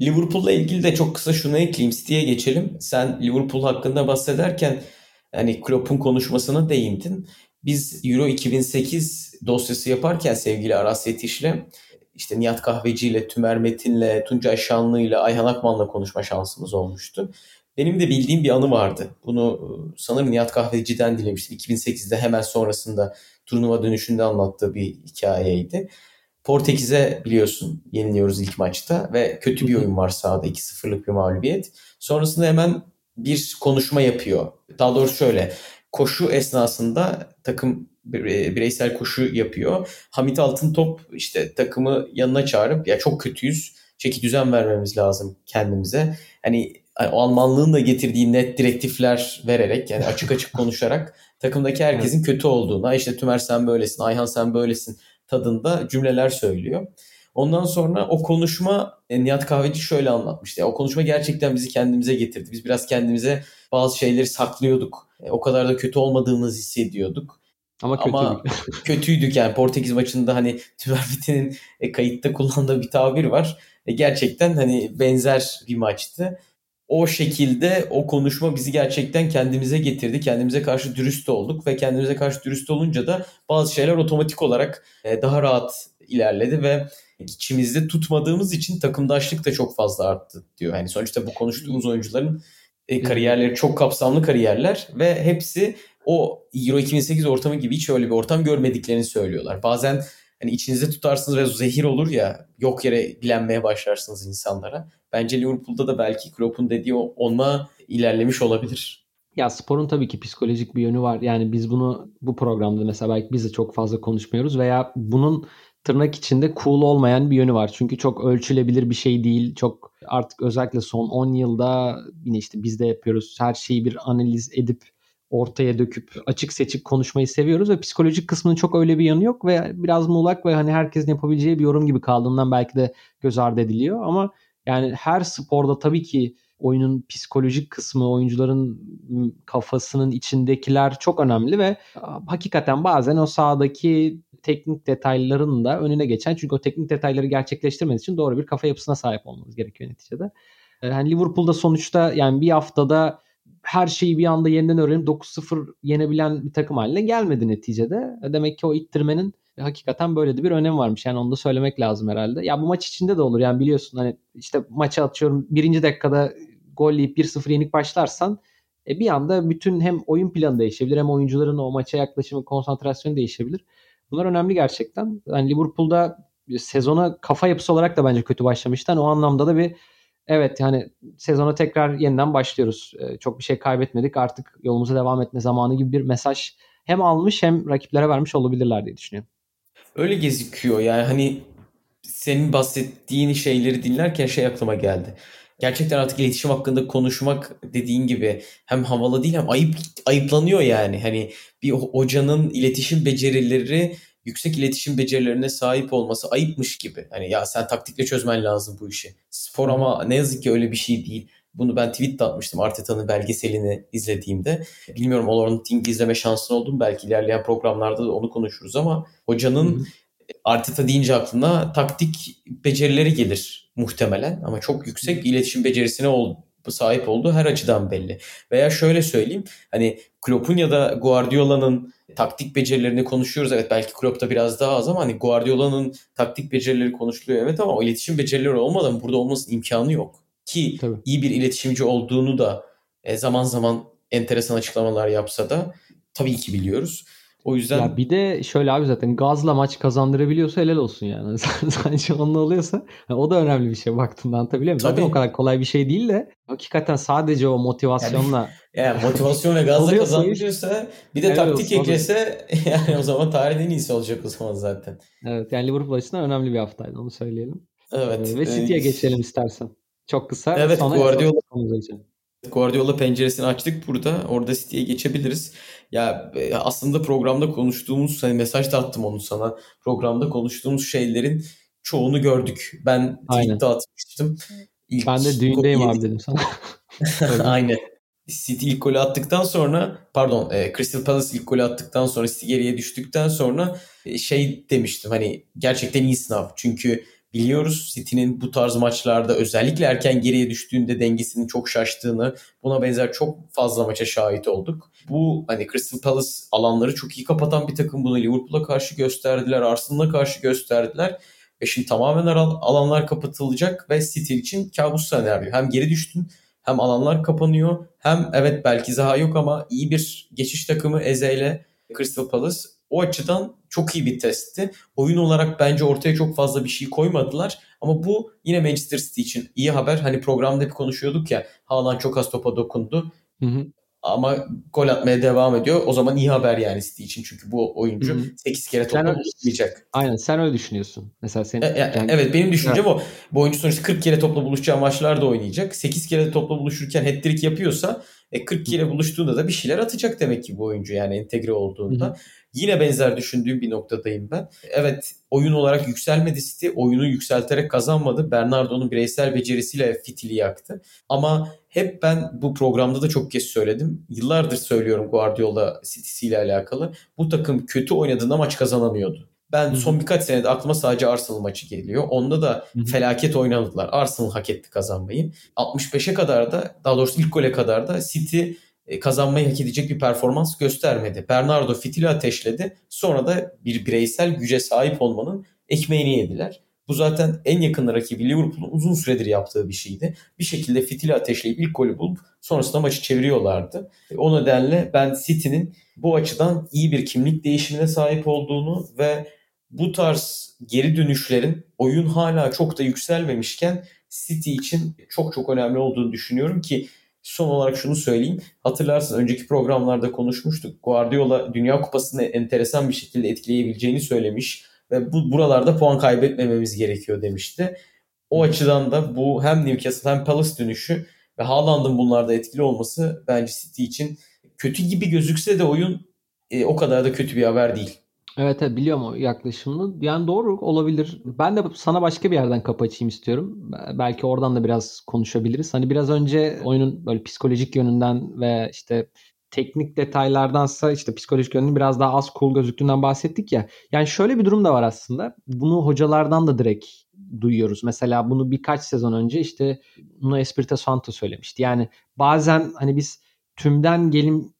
Liverpool'la ilgili de çok kısa şunu ekleyeyim. City'ye geçelim. Sen Liverpool hakkında bahsederken hani Klopp'un konuşmasına değindin. Biz Euro 2008 dosyası yaparken sevgili Aras Yetiş'le işte Nihat Kahveci ile Tümer Metin'le Tuncay Şanlı ile Ayhan Akman'la konuşma şansımız olmuştu. Benim de bildiğim bir anı vardı. Bunu e, sanırım Nihat Kahveci'den dinlemiştim. 2008'de hemen sonrasında turnuva dönüşünde anlattığı bir hikayeydi. Portekiz'e biliyorsun yeniliyoruz ilk maçta ve kötü bir oyun var sahada 2-0'lık bir mağlubiyet. Sonrasında hemen bir konuşma yapıyor. Daha doğrusu şöyle koşu esnasında takım bireysel koşu yapıyor. Hamit Altıntop işte takımı yanına çağırıp ya çok kötüyüz. Çeki düzen vermemiz lazım kendimize. Hani o Almanlığın da getirdiği net direktifler vererek yani açık açık konuşarak takımdaki herkesin kötü olduğuna işte Tümer sen böylesin, Ayhan sen böylesin tadında cümleler söylüyor. Ondan sonra o konuşma e, Nihat Kahveci şöyle anlatmıştı. O konuşma gerçekten bizi kendimize getirdi. Biz biraz kendimize bazı şeyleri saklıyorduk. E, o kadar da kötü olmadığımızı hissediyorduk. Ama kötüydük. Ama kötüydük yani Portekiz maçında hani Tümer e, kayıtta kullandığı bir tabir var. Gerçekten hani benzer bir maçtı. O şekilde o konuşma bizi gerçekten kendimize getirdi. Kendimize karşı dürüst olduk ve kendimize karşı dürüst olunca da bazı şeyler otomatik olarak e, daha rahat ilerledi ve içimizde tutmadığımız için takımdaşlık da çok fazla arttı diyor. Yani sonuçta bu konuştuğumuz oyuncuların e, kariyerleri çok kapsamlı kariyerler ve hepsi o Euro 2008 ortamı gibi hiç öyle bir ortam görmediklerini söylüyorlar. Bazen hani içinizde tutarsınız ve zehir olur ya yok yere bilenmeye başlarsınız insanlara. Bence Liverpool'da da belki Klopp'un dediği onunla ilerlemiş olabilir. Ya sporun tabii ki psikolojik bir yönü var. Yani biz bunu bu programda mesela belki biz de çok fazla konuşmuyoruz veya bunun tırnak içinde cool olmayan bir yönü var. Çünkü çok ölçülebilir bir şey değil. Çok artık özellikle son 10 yılda yine işte biz de yapıyoruz. Her şeyi bir analiz edip ortaya döküp açık seçik konuşmayı seviyoruz ve psikolojik kısmının çok öyle bir yanı yok ve biraz muğlak ve hani herkesin yapabileceği bir yorum gibi kaldığından belki de göz ardı ediliyor ama Yani her sporda tabii ki oyunun psikolojik kısmı, oyuncuların kafasının içindekiler çok önemli ve hakikaten bazen o sahadaki teknik detayların da önüne geçen çünkü o teknik detayları gerçekleştirmeniz için doğru bir kafa yapısına sahip olmanız gerekiyor neticede. Yani Liverpool'da sonuçta yani bir haftada her şeyi bir anda yeniden öğrenip 9-0 yenebilen bir takım haline gelmedi neticede. Demek ki o ittirmenin hakikaten böyle de bir önemi varmış. Yani onu da söylemek lazım herhalde. Ya bu maç içinde de olur. Yani biliyorsun hani işte maça atıyorum birinci dakikada gol yiyip 1-0 yenik başlarsan e, bir anda bütün hem oyun planı değişebilir hem oyuncuların o maça yaklaşımı, konsantrasyonu değişebilir. Bunlar önemli gerçekten. Yani Liverpool'da sezona kafa yapısı olarak da bence kötü başlamıştı. Yani o anlamda da bir evet yani sezona tekrar yeniden başlıyoruz. E, çok bir şey kaybetmedik. Artık yolumuza devam etme zamanı gibi bir mesaj hem almış hem rakiplere vermiş olabilirler diye düşünüyorum. Öyle gözüküyor yani hani senin bahsettiğin şeyleri dinlerken şey aklıma geldi. Gerçekten artık iletişim hakkında konuşmak dediğin gibi hem havalı değil hem ayıp ayıplanıyor yani. Hani bir hocanın iletişim becerileri yüksek iletişim becerilerine sahip olması ayıpmış gibi. Hani ya sen taktikle çözmen lazım bu işi. Spor ama ne yazık ki öyle bir şey değil. Bunu ben tweet atmıştım Arteta'nın belgeselini izlediğimde. Bilmiyorum Olorun Ting izleme şansın oldu mu? Belki ilerleyen programlarda da onu konuşuruz ama hocanın Hı-hı. Arteta deyince aklına taktik becerileri gelir muhtemelen. Ama çok yüksek iletişim becerisine ol, sahip olduğu her açıdan belli. Veya şöyle söyleyeyim. Hani Klopp'un ya da Guardiola'nın taktik becerilerini konuşuyoruz. Evet belki Klopp'ta biraz daha az ama hani Guardiola'nın taktik becerileri konuşuluyor evet ama o iletişim becerileri olmadan burada olmasının imkanı yok. Ki Tabii. iyi bir iletişimci olduğunu da e, zaman zaman enteresan açıklamalar yapsa da tabii ki biliyoruz. O yüzden ya bir de şöyle abi zaten gazla maç kazandırabiliyorsa helal olsun yani. Sadece onunla oluyorsa yani o da önemli bir şey baktığında anlatabiliyor muyum? Zaten o kadar kolay bir şey değil de hakikaten sadece o motivasyonla yani, yani motivasyon ve gazla kazandırıyorsa bir de taktik eklese yani o zaman tarihin en iyisi olacak o zaman zaten. Evet yani Liverpool açısından önemli bir haftaydı onu söyleyelim. Evet. Ee, ve City'ye geçelim istersen. Çok kısa. Evet sonra Guardiola. Guardiola penceresini açtık burada. Orada City'ye geçebiliriz. Ya e, aslında programda konuştuğumuz hani mesaj da attım onu sana. Programda konuştuğumuz şeylerin çoğunu gördük. Ben tweet'te atmıştım. İlk ben de düğündeyim abi dedim sana. Aynen. City ilk golü attıktan sonra pardon e, Crystal Palace ilk golü attıktan sonra City geriye düştükten sonra e, şey demiştim hani gerçekten iyi sınav. Çünkü Biliyoruz City'nin bu tarz maçlarda özellikle erken geriye düştüğünde dengesinin çok şaştığını, buna benzer çok fazla maça şahit olduk. Bu hani Crystal Palace alanları çok iyi kapatan bir takım bunu Liverpool'a karşı gösterdiler, Arsenal'a karşı gösterdiler. Ve şimdi tamamen alanlar kapatılacak ve City için kabus senaryo. Hem geri düştün hem alanlar kapanıyor hem evet belki Zaha yok ama iyi bir geçiş takımı Eze ile Crystal Palace o açıdan çok iyi bir testti. Oyun olarak bence ortaya çok fazla bir şey koymadılar. Ama bu yine Manchester City için iyi haber. Hani programda hep konuşuyorduk ya Haaland çok az topa dokundu. Hı hı. Ama gol atmaya devam ediyor. O zaman iyi haber yani City için. Çünkü bu oyuncu Hı-hı. 8 kere topla buluşmayacak. Aynen sen öyle düşünüyorsun. Mesela senin, e, e, yani, evet benim düşüncem evet. o. Bu oyuncu sonuçta 40 kere topla buluşacağı maçlarda oynayacak. 8 kere topla buluşurken hat-trick yapıyorsa e, 40 kere buluştuğunda da bir şeyler atacak demek ki bu oyuncu yani entegre olduğunda. Hı-hı. Yine benzer düşündüğüm bir noktadayım ben. Evet oyun olarak yükselmedi City. Oyunu yükselterek kazanmadı. Bernardo'nun bireysel becerisiyle fitili yaktı. Ama hep ben bu programda da çok kez söyledim. Yıllardır söylüyorum Guardiola City'si ile alakalı. Bu takım kötü oynadığında maç kazanamıyordu. Ben son birkaç senede aklıma sadece Arsenal maçı geliyor. Onda da Hı-hı. felaket oynadılar. Arsenal hak etti kazanmayı. 65'e kadar da daha doğrusu ilk gole kadar da City kazanmayı hak edecek bir performans göstermedi. Bernardo fitili ateşledi. Sonra da bir bireysel güce sahip olmanın ekmeğini yediler. Bu zaten en yakın rakibi Liverpool'un uzun süredir yaptığı bir şeydi. Bir şekilde fitili ateşleyip ilk golü bulup sonrasında maçı çeviriyorlardı. E, o nedenle ben City'nin bu açıdan iyi bir kimlik değişimine sahip olduğunu ve bu tarz geri dönüşlerin oyun hala çok da yükselmemişken City için çok çok önemli olduğunu düşünüyorum ki Son olarak şunu söyleyeyim. Hatırlarsın önceki programlarda konuşmuştuk. Guardiola Dünya Kupası'nı enteresan bir şekilde etkileyebileceğini söylemiş ve bu buralarda puan kaybetmememiz gerekiyor demişti. O açıdan da bu hem Newcastle hem Palace dönüşü ve Haaland'ın bunlarda etkili olması bence City için kötü gibi gözükse de oyun e, o kadar da kötü bir haber değil. Evet, evet biliyorum o yaklaşımını. Yani doğru olabilir. Ben de sana başka bir yerden kapı açayım istiyorum. Belki oradan da biraz konuşabiliriz. Hani biraz önce oyunun böyle psikolojik yönünden ve işte teknik detaylardansa işte psikolojik yönünün biraz daha az cool gözüktüğünden bahsettik ya. Yani şöyle bir durum da var aslında. Bunu hocalardan da direkt duyuyoruz. Mesela bunu birkaç sezon önce işte Nuno Espirito Santo söylemişti. Yani bazen hani biz tümden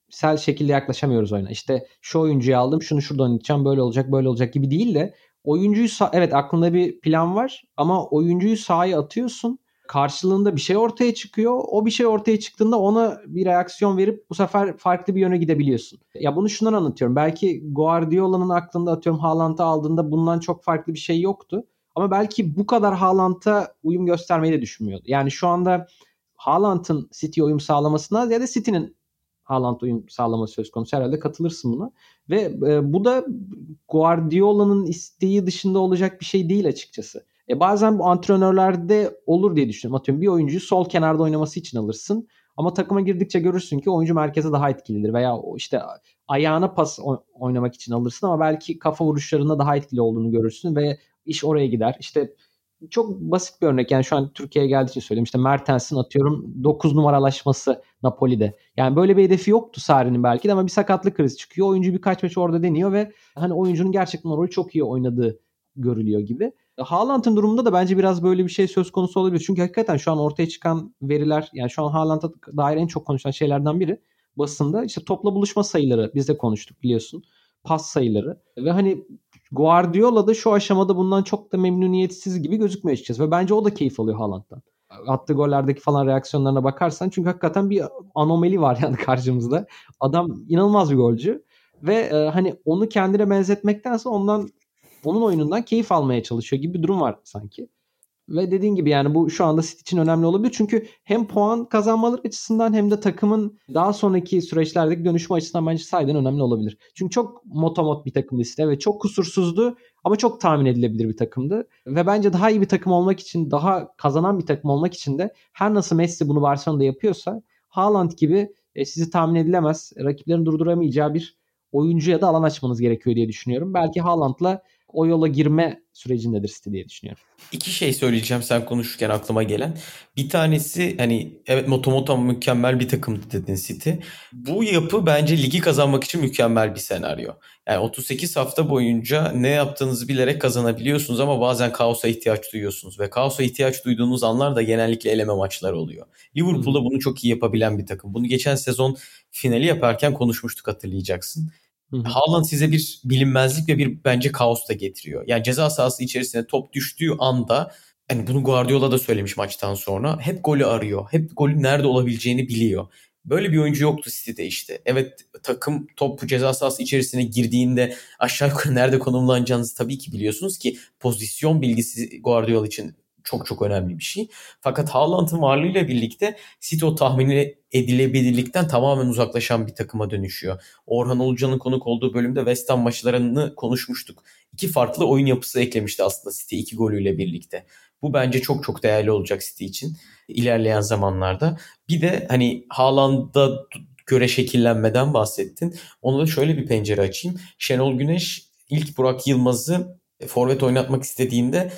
gelimsel şekilde yaklaşamıyoruz oyuna. İşte şu oyuncuyu aldım, şunu şuradan oynayacağım, böyle olacak, böyle olacak gibi değil de oyuncuyu evet aklında bir plan var ama oyuncuyu sahaya atıyorsun karşılığında bir şey ortaya çıkıyor. O bir şey ortaya çıktığında ona bir reaksiyon verip bu sefer farklı bir yöne gidebiliyorsun. Ya bunu şundan anlatıyorum. Belki Guardiola'nın aklında atıyorum Haaland'ı aldığında bundan çok farklı bir şey yoktu. Ama belki bu kadar Haaland'a uyum göstermeyi de düşünmüyordu. Yani şu anda Haaland'ın City'ye uyum sağlamasına ya da City'nin Haaland uyum sağlaması söz konusu. Herhalde katılırsın buna. Ve e, bu da Guardiola'nın isteği dışında olacak bir şey değil açıkçası. E bazen bu antrenörlerde olur diye düşünüyorum. Atıyorum bir oyuncuyu sol kenarda oynaması için alırsın. Ama takıma girdikçe görürsün ki oyuncu merkeze daha etkilidir. Veya işte ayağına pas oynamak için alırsın ama belki kafa vuruşlarında daha etkili olduğunu görürsün ve iş oraya gider. İşte çok basit bir örnek yani şu an Türkiye'ye geldiği için söyleyeyim. İşte Mertens'in atıyorum 9 numaralaşması Napoli'de. Yani böyle bir hedefi yoktu Sarri'nin belki de ama bir sakatlık krizi çıkıyor. Oyuncu birkaç maç orada deniyor ve hani oyuncunun gerçekten o rolü çok iyi oynadığı görülüyor gibi. Haaland'ın durumunda da bence biraz böyle bir şey söz konusu olabilir. Çünkü hakikaten şu an ortaya çıkan veriler yani şu an Haaland'a dair en çok konuşulan şeylerden biri basında işte topla buluşma sayıları biz de konuştuk biliyorsun. Pas sayıları ve hani Guardiola da şu aşamada bundan çok da memnuniyetsiz gibi gözükmüyor açıkçası. Ve bence o da keyif alıyor Haaland'dan. Attığı gollerdeki falan reaksiyonlarına bakarsan çünkü hakikaten bir anomali var yani karşımızda. Adam inanılmaz bir golcü ve e, hani onu kendine benzetmektense ondan onun oyunundan keyif almaya çalışıyor gibi bir durum var sanki. Ve dediğin gibi yani bu şu anda City için önemli olabilir. Çünkü hem puan kazanmaları açısından hem de takımın daha sonraki süreçlerdeki dönüşme açısından bence sayeden önemli olabilir. Çünkü çok motomot bir takımdı City ve çok kusursuzdu ama çok tahmin edilebilir bir takımdı. Ve bence daha iyi bir takım olmak için, daha kazanan bir takım olmak için de her nasıl Messi bunu Barcelona'da yapıyorsa Haaland gibi e, sizi tahmin edilemez, rakiplerin durduramayacağı bir oyuncuya da alan açmanız gerekiyor diye düşünüyorum. Belki Haaland'la o yola girme sürecindedir City diye düşünüyorum. İki şey söyleyeceğim sen konuşurken aklıma gelen. Bir tanesi hani evet Motomoto mükemmel bir takım dedin City. Bu yapı bence ligi kazanmak için mükemmel bir senaryo. Yani 38 hafta boyunca ne yaptığınızı bilerek kazanabiliyorsunuz ama bazen kaosa ihtiyaç duyuyorsunuz. Ve kaosa ihtiyaç duyduğunuz anlar da genellikle eleme maçları oluyor. Liverpool'da bunu çok iyi yapabilen bir takım. Bunu geçen sezon finali yaparken konuşmuştuk hatırlayacaksın. Haaland size bir bilinmezlik ve bir bence kaos da getiriyor. Yani ceza sahası içerisine top düştüğü anda hani bunu Guardiola da söylemiş maçtan sonra. Hep golü arıyor. Hep golün nerede olabileceğini biliyor. Böyle bir oyuncu yoktu City'de işte. Evet takım top ceza sahası içerisine girdiğinde aşağı yukarı nerede konumlanacağınızı tabii ki biliyorsunuz ki pozisyon bilgisi Guardiola için çok çok önemli bir şey. Fakat Haaland'ın varlığıyla birlikte City o tahmin edilebilirlikten tamamen uzaklaşan bir takıma dönüşüyor. Orhan Ulucan'ın konuk olduğu bölümde West Ham maçlarını konuşmuştuk. İki farklı oyun yapısı eklemişti aslında City iki golüyle birlikte. Bu bence çok çok değerli olacak City için ilerleyen zamanlarda. Bir de hani Haaland'a göre şekillenmeden bahsettin. Onu da şöyle bir pencere açayım. Şenol Güneş ilk Burak Yılmaz'ı forvet oynatmak istediğinde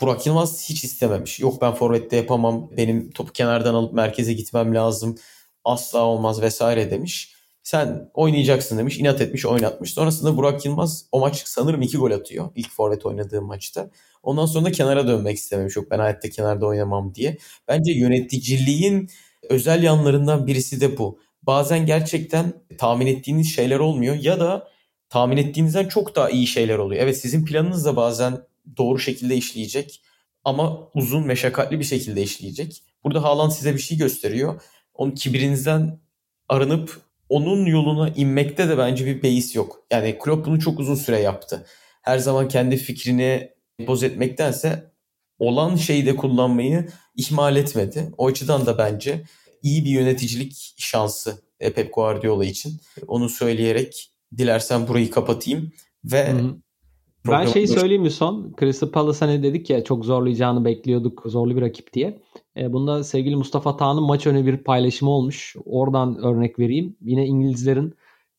Burak Yılmaz hiç istememiş. Yok ben forvette yapamam. Benim topu kenardan alıp merkeze gitmem lazım. Asla olmaz vesaire demiş. Sen oynayacaksın demiş. inat etmiş oynatmış. Sonrasında Burak Yılmaz o maç sanırım iki gol atıyor. ilk forvet oynadığı maçta. Ondan sonra da kenara dönmek istememiş. Yok ben hayatta kenarda oynamam diye. Bence yöneticiliğin özel yanlarından birisi de bu. Bazen gerçekten tahmin ettiğiniz şeyler olmuyor ya da tahmin ettiğinizden çok daha iyi şeyler oluyor. Evet sizin planınız da bazen doğru şekilde işleyecek ama uzun meşakkatli bir şekilde işleyecek. Burada Haaland size bir şey gösteriyor. Onun kibirinizden arınıp onun yoluna inmekte de bence bir beis yok. Yani Klopp bunu çok uzun süre yaptı. Her zaman kendi fikrini boz etmektense olan şeyi de kullanmayı ihmal etmedi. O açıdan da bence iyi bir yöneticilik şansı Pep Guardiola için. Onu söyleyerek dilersen burayı kapatayım ve Hı-hı. Ben şeyi söyleyeyim mi son? Crystal Palace hani dedik ya çok zorlayacağını bekliyorduk. Zorlu bir rakip diye. E, bunda sevgili Mustafa Tağ'ın maç önü bir paylaşımı olmuş. Oradan örnek vereyim. Yine İngilizlerin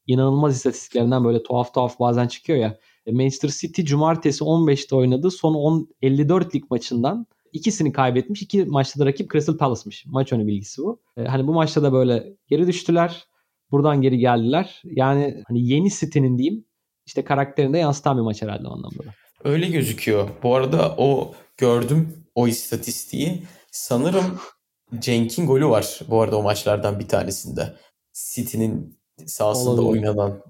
inanılmaz istatistiklerinden böyle tuhaf tuhaf bazen çıkıyor ya. E, Manchester City cumartesi 15'te oynadı. Son 10 54 lig maçından ikisini kaybetmiş. İki maçta da rakip Crystal Palace'mış. Maç önü bilgisi bu. E, hani bu maçta da böyle geri düştüler. Buradan geri geldiler. Yani hani yeni City'nin diyeyim işte karakterinde yansıtan bir maç herhalde o anlamda da. Öyle gözüküyor. Bu arada o gördüm o istatistiği. Sanırım Cenk'in golü var bu arada o maçlardan bir tanesinde. City'nin sahasında Olabilir. oynanan.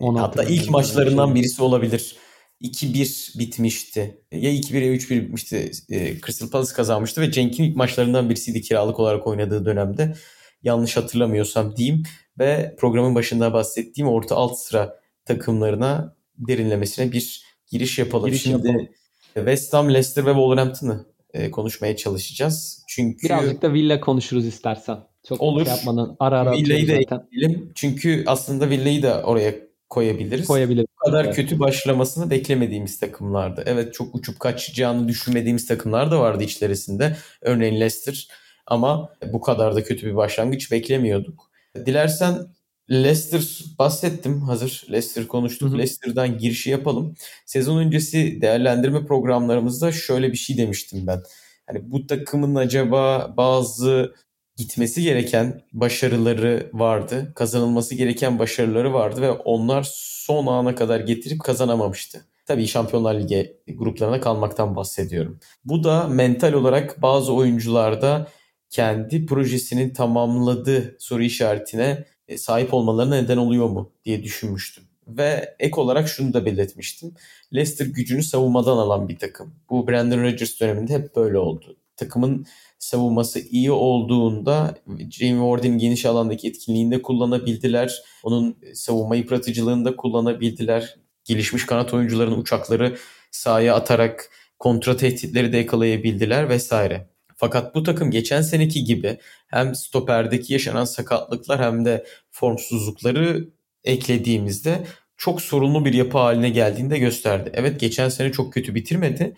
Onu Hatta ilk maçlarından şey. birisi olabilir. 2-1 bitmişti. Ya 2-1 ya 3-1 bitmişti. E, Crystal Palace kazanmıştı ve Cenk'in ilk maçlarından birisiydi kiralık olarak oynadığı dönemde. Yanlış hatırlamıyorsam diyeyim. Ve programın başında bahsettiğim orta alt sıra takımlarına derinlemesine bir giriş yapalım. Giriş Şimdi yapalım. West Ham, Leicester ve Wolverhampton'ı e, konuşmaya çalışacağız. Çünkü birazcık da Villa konuşuruz istersen. Çok olur. Şey yapmadan ara ara Villa'yı da ekleyelim. Çünkü aslında Villa'yı da oraya koyabiliriz. Koyabiliriz. Bu kadar evet. kötü başlamasını beklemediğimiz takımlardı. Evet çok uçup kaçacağını düşünmediğimiz takımlar da vardı içlerisinde. Örneğin Leicester ama bu kadar da kötü bir başlangıç beklemiyorduk. Dilersen Leicester bahsettim hazır. Leicester konuştuk. Hı hı. Leicester'dan girişi yapalım. Sezon öncesi değerlendirme programlarımızda şöyle bir şey demiştim ben. Hani bu takımın acaba bazı gitmesi gereken başarıları vardı. Kazanılması gereken başarıları vardı ve onlar son ana kadar getirip kazanamamıştı. Tabii Şampiyonlar Ligi gruplarına kalmaktan bahsediyorum. Bu da mental olarak bazı oyuncularda kendi projesini tamamladığı soru işaretine sahip olmalarına neden oluyor mu diye düşünmüştüm. Ve ek olarak şunu da belirtmiştim. Leicester gücünü savunmadan alan bir takım. Bu Brandon Rodgers döneminde hep böyle oldu. Takımın savunması iyi olduğunda Jamie Ward'in geniş alandaki etkinliğinde kullanabildiler. Onun savunma yıpratıcılığında kullanabildiler. Gelişmiş kanat oyuncuların uçakları sahaya atarak kontra tehditleri de yakalayabildiler vesaire. Fakat bu takım geçen seneki gibi hem stoperdeki yaşanan sakatlıklar hem de formsuzlukları eklediğimizde çok sorunlu bir yapı haline geldiğinde gösterdi. Evet geçen sene çok kötü bitirmedi.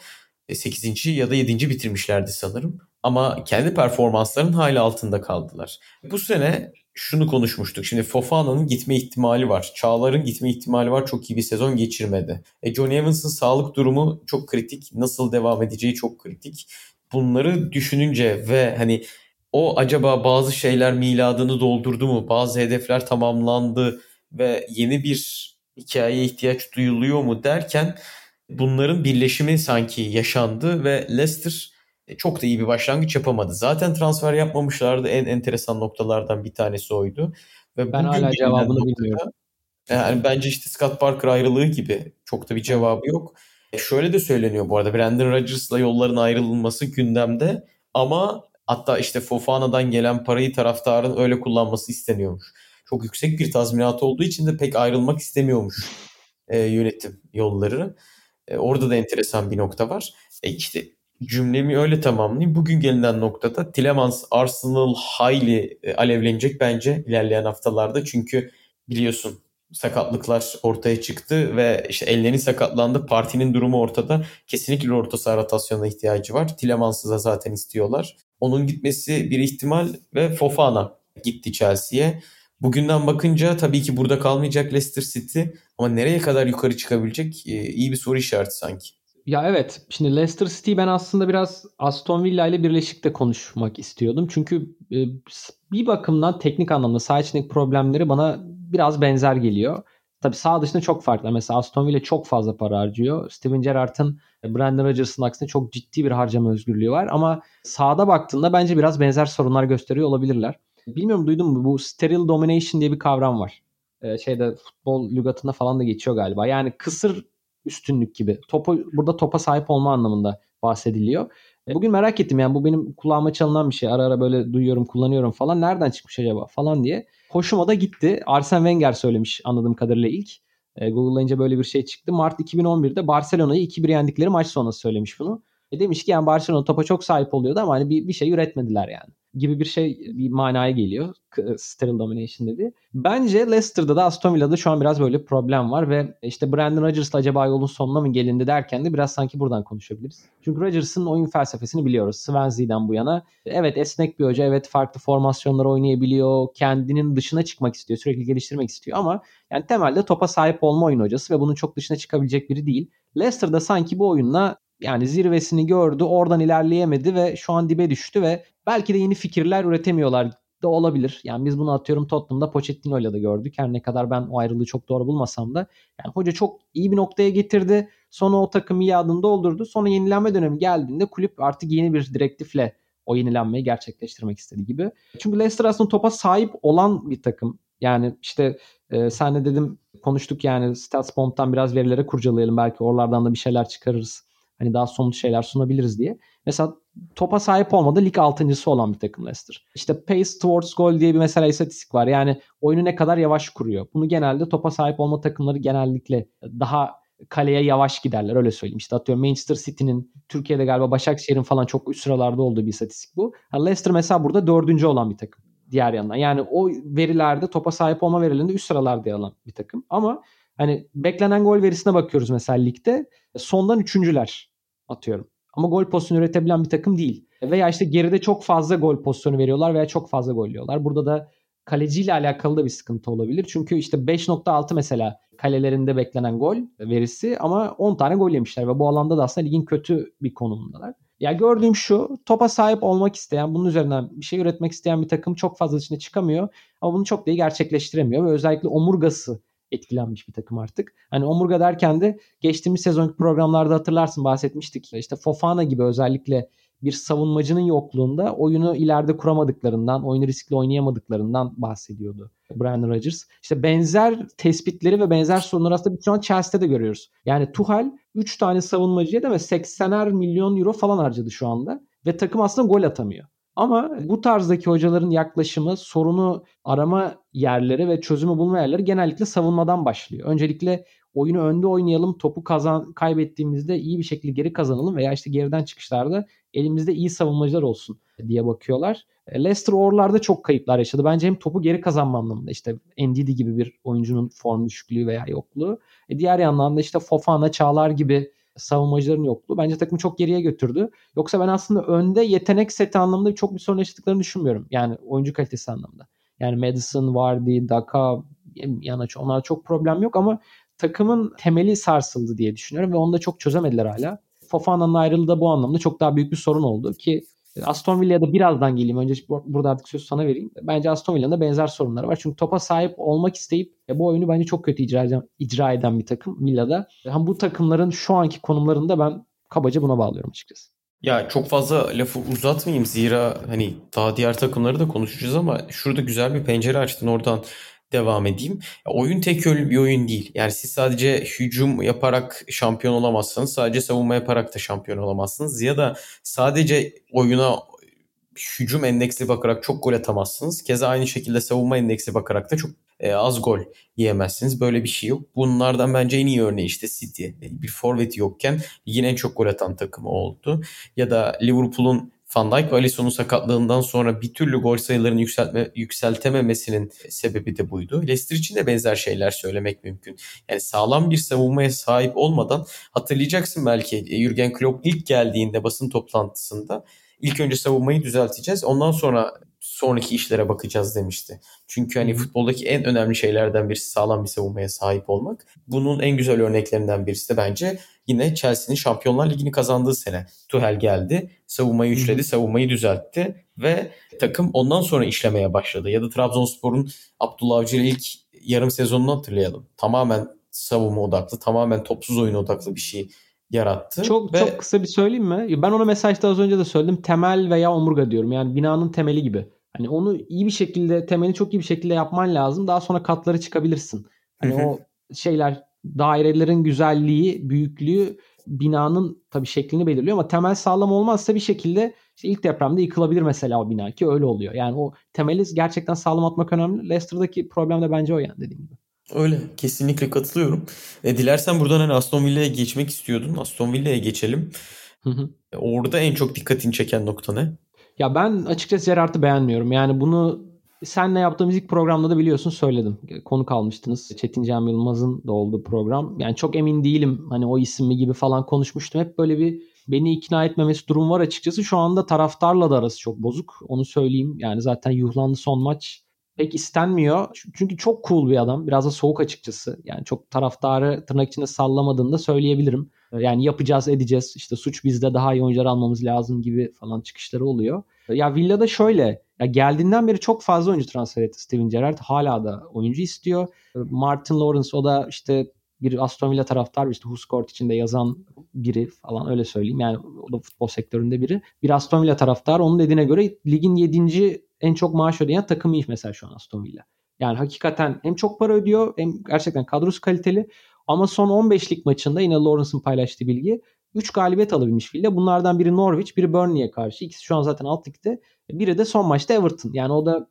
8. E, ya da 7. bitirmişlerdi sanırım. Ama kendi performanslarının hala altında kaldılar. Bu sene şunu konuşmuştuk. Şimdi Fofana'nın gitme ihtimali var. Çağlar'ın gitme ihtimali var. Çok iyi bir sezon geçirmedi. E, John Evans'ın sağlık durumu çok kritik. Nasıl devam edeceği çok kritik bunları düşününce ve hani o acaba bazı şeyler miladını doldurdu mu? Bazı hedefler tamamlandı ve yeni bir hikayeye ihtiyaç duyuluyor mu derken bunların birleşimi sanki yaşandı ve Leicester e, çok da iyi bir başlangıç yapamadı. Zaten transfer yapmamışlardı. En enteresan noktalardan bir tanesi oydu. Ve ben hala cevabını noktada, bilmiyorum. Yani bence işte Scott Parker ayrılığı gibi çok da bir cevabı yok. E, şöyle de söyleniyor bu arada Brandon Rodgers'la yolların ayrılması gündemde ama hatta işte Fofana'dan gelen parayı taraftarın öyle kullanması isteniyormuş. Çok yüksek bir tazminat olduğu için de pek ayrılmak istemiyormuş e, yönetim yolları. E, orada da enteresan bir nokta var. E işte cümlemi öyle tamamlayayım. Bugün gelinen noktada Tilemans Arsenal hayli e, alevlenecek bence ilerleyen haftalarda. Çünkü biliyorsun sakatlıklar ortaya çıktı ve işte ellerini sakatlandı. Partinin durumu ortada. Kesinlikle orta saha rotasyona ihtiyacı var. Tilemans'ı da zaten istiyorlar. Onun gitmesi bir ihtimal ve Fofana gitti Chelsea'ye. Bugünden bakınca tabii ki burada kalmayacak Leicester City ama nereye kadar yukarı çıkabilecek e, iyi bir soru işareti sanki. Ya evet. Şimdi Leicester City ben aslında biraz Aston Villa ile birleşik de konuşmak istiyordum. Çünkü e, bir bakımdan teknik anlamda saha problemleri bana biraz benzer geliyor. Tabii sağ dışında çok farklı. Mesela Aston Villa çok fazla para harcıyor. Steven Gerrard'ın e, Brandon Rodgers'ın aksine çok ciddi bir harcama özgürlüğü var. Ama sağda baktığında bence biraz benzer sorunlar gösteriyor olabilirler. Bilmiyorum duydun mu bu steril domination diye bir kavram var. Ee, şeyde futbol lügatında falan da geçiyor galiba. Yani kısır üstünlük gibi. Topu, burada topa sahip olma anlamında bahsediliyor. E, bugün merak ettim yani bu benim kulağıma çalınan bir şey. Ara ara böyle duyuyorum, kullanıyorum falan. Nereden çıkmış acaba falan diye. Hoşuma da gitti. Arsene Wenger söylemiş anladığım kadarıyla ilk. E, Google'layınca böyle bir şey çıktı. Mart 2011'de Barcelona'yı 2-1 yendikleri maç sonrası söylemiş bunu. E demiş ki yani Barcelona topa çok sahip oluyordu ama hani bir, bir şey üretmediler yani. Gibi bir şey bir manaya geliyor. Sterile domination dedi. Bence Leicester'da da Aston Villa'da şu an biraz böyle problem var ve işte Brandon Rodgers'la acaba yolun sonuna mı gelindi derken de biraz sanki buradan konuşabiliriz. Çünkü Rodgers'ın oyun felsefesini biliyoruz. Swansea'den bu yana. Evet esnek bir hoca, evet farklı formasyonlar oynayabiliyor, kendinin dışına çıkmak istiyor, sürekli geliştirmek istiyor ama yani temelde topa sahip olma oyun hocası ve bunun çok dışına çıkabilecek biri değil. Leicester'da sanki bu oyunla yani zirvesini gördü, oradan ilerleyemedi ve şu an dibe düştü ve belki de yeni fikirler üretemiyorlar da olabilir. Yani biz bunu atıyorum Tottenham'da Pochettino ile de gördük. Her ne kadar ben o ayrılığı çok doğru bulmasam da. Yani hoca çok iyi bir noktaya getirdi. Sonra o takım iyi adını doldurdu. Sonra yenilenme dönemi geldiğinde kulüp artık yeni bir direktifle o yenilenmeyi gerçekleştirmek istedi gibi. Çünkü Leicester aslında topa sahip olan bir takım. Yani işte e, senle dedim konuştuk yani StatsBomb'dan biraz verilere kurcalayalım. Belki oralardan da bir şeyler çıkarırız. Hani daha somut şeyler sunabiliriz diye. Mesela topa sahip olmadı lig altıncısı olan bir takım Leicester. İşte pace towards goal diye bir mesela istatistik var. Yani oyunu ne kadar yavaş kuruyor. Bunu genelde topa sahip olma takımları genellikle daha kaleye yavaş giderler öyle söyleyeyim. İşte atıyorum Manchester City'nin Türkiye'de galiba Başakşehir'in falan çok üst sıralarda olduğu bir istatistik bu. Leicester mesela burada dördüncü olan bir takım diğer yandan. Yani o verilerde topa sahip olma verilerinde üst sıralarda yer alan bir takım. Ama hani beklenen gol verisine bakıyoruz mesela ligde. Sondan üçüncüler atıyorum. Ama gol pozisyonu üretebilen bir takım değil. Veya işte geride çok fazla gol pozisyonu veriyorlar veya çok fazla gol yiyorlar. Burada da kaleciyle alakalı da bir sıkıntı olabilir. Çünkü işte 5.6 mesela kalelerinde beklenen gol verisi ama 10 tane gol yemişler ve bu alanda da aslında ligin kötü bir konumundalar. Ya gördüğüm şu topa sahip olmak isteyen bunun üzerinden bir şey üretmek isteyen bir takım çok fazla içine çıkamıyor ama bunu çok da iyi gerçekleştiremiyor ve özellikle omurgası etkilenmiş bir takım artık. Hani omurga derken de geçtiğimiz sezonki programlarda hatırlarsın bahsetmiştik. İşte Fofana gibi özellikle bir savunmacının yokluğunda oyunu ileride kuramadıklarından, oyunu riskli oynayamadıklarından bahsediyordu Brandon Rodgers. İşte benzer tespitleri ve benzer sorunları aslında biz şu an Chelsea'de de görüyoruz. Yani Tuchel 3 tane savunmacıya da ve 80'er milyon euro falan harcadı şu anda. Ve takım aslında gol atamıyor. Ama bu tarzdaki hocaların yaklaşımı sorunu arama yerleri ve çözümü bulma yerleri genellikle savunmadan başlıyor. Öncelikle oyunu önde oynayalım, topu kazan kaybettiğimizde iyi bir şekilde geri kazanalım veya işte geriden çıkışlarda elimizde iyi savunmacılar olsun diye bakıyorlar. E, Leicester oralarda çok kayıplar yaşadı. Bence hem topu geri kazanma anlamında işte Ndidi gibi bir oyuncunun form düşüklüğü veya yokluğu. E diğer yandan da işte Fofana, Çağlar gibi savunmacıların yokluğu bence takımı çok geriye götürdü. Yoksa ben aslında önde yetenek seti anlamında çok bir sorun yaşadıklarını düşünmüyorum. Yani oyuncu kalitesi anlamında. Yani Madison, Vardy, Daka, Yanaç onlar çok problem yok ama takımın temeli sarsıldı diye düşünüyorum ve onu da çok çözemediler hala. Fofana'nın ayrılığı da bu anlamda çok daha büyük bir sorun oldu ki Aston Villa'ya da birazdan geleyim. Önce burada artık sözü sana vereyim. Bence Aston Villa'nın da benzer sorunları var. Çünkü topa sahip olmak isteyip bu oyunu bence çok kötü icra eden, icra eden bir takım Villa'da. Hem bu takımların şu anki konumlarında ben kabaca buna bağlıyorum açıkçası. Ya çok fazla lafı uzatmayayım zira hani daha diğer takımları da konuşacağız ama şurada güzel bir pencere açtın oradan devam edeyim. Oyun tek yönlü bir oyun değil. Yani siz sadece hücum yaparak şampiyon olamazsınız. Sadece savunma yaparak da şampiyon olamazsınız. Ya da sadece oyuna hücum endeksli bakarak çok gol atamazsınız. Keza aynı şekilde savunma endeksli bakarak da çok e, az gol yiyemezsiniz. Böyle bir şey yok. Bunlardan bence en iyi örneği işte City. Bir forvet yokken yine en çok gol atan takımı oldu. Ya da Liverpool'un Van Dijk ve Alisson'un sakatlığından sonra bir türlü gol sayılarını yükseltme, yükseltememesinin sebebi de buydu. Leicester için de benzer şeyler söylemek mümkün. Yani sağlam bir savunmaya sahip olmadan hatırlayacaksın belki e, Jurgen Klopp ilk geldiğinde basın toplantısında ilk önce savunmayı düzelteceğiz. Ondan sonra sonraki işlere bakacağız demişti. Çünkü hani futboldaki en önemli şeylerden birisi sağlam bir savunmaya sahip olmak. Bunun en güzel örneklerinden birisi de bence yine Chelsea'nin Şampiyonlar Ligi'ni kazandığı sene. Tuhel geldi, savunmayı üçledi, savunmayı düzeltti ve takım ondan sonra işlemeye başladı. Ya da Trabzonspor'un Abdullah Avcı ilk yarım sezonunu hatırlayalım. Tamamen savunma odaklı, tamamen topsuz oyun odaklı bir şey yarattı. Çok ve... çok kısa bir söyleyeyim mi? Ben ona mesajda az önce de söyledim. Temel veya omurga diyorum. Yani binanın temeli gibi. Hani onu iyi bir şekilde temeli çok iyi bir şekilde yapman lazım. Daha sonra katları çıkabilirsin. Hani o şeyler dairelerin güzelliği, büyüklüğü binanın tabii şeklini belirliyor ama temel sağlam olmazsa bir şekilde işte ilk depremde yıkılabilir mesela o bina ki öyle oluyor. Yani o temeli gerçekten sağlam atmak önemli. Leicester'daki problem de bence o yani dediğim gibi. Öyle kesinlikle katılıyorum. E, dilersen buradan hani Aston Villa'ya geçmek istiyordun. Aston Villa'ya geçelim. Hı hı. E, orada en çok dikkatini çeken nokta ne? Ya ben açıkçası Gerrard'ı beğenmiyorum. Yani bunu senle yaptığımız ilk programda da biliyorsun söyledim. Konu kalmıştınız. Çetin Cem Yılmaz'ın da olduğu program. Yani çok emin değilim hani o isim mi gibi falan konuşmuştum. Hep böyle bir beni ikna etmemesi durum var açıkçası. Şu anda taraftarla da arası çok bozuk. Onu söyleyeyim. Yani zaten yuhlandı son maç pek istenmiyor. Çünkü çok cool bir adam. Biraz da soğuk açıkçası. Yani çok taraftarı tırnak içinde sallamadığını da söyleyebilirim. Yani yapacağız edeceğiz işte suç bizde daha iyi oyuncular almamız lazım gibi falan çıkışları oluyor. Ya Villa'da şöyle ya geldiğinden beri çok fazla oyuncu transfer etti Steven Gerrard. Hala da oyuncu istiyor. Martin Lawrence o da işte bir Aston Villa taraftar işte Huskort içinde yazan biri falan öyle söyleyeyim. Yani o da futbol sektöründe biri. Bir Aston Villa taraftar onun dediğine göre ligin 7. en çok maaş ödeyen takımıymış mesela şu an Aston Villa. Yani hakikaten hem çok para ödüyor hem gerçekten kadrosu kaliteli. Ama son 15'lik maçında yine Lawrence'ın paylaştığı bilgi 3 galibiyet alabilmiş Villa. Bunlardan biri Norwich, biri Burnley'e karşı. İkisi şu an zaten alt ligde. Biri de son maçta Everton. Yani o da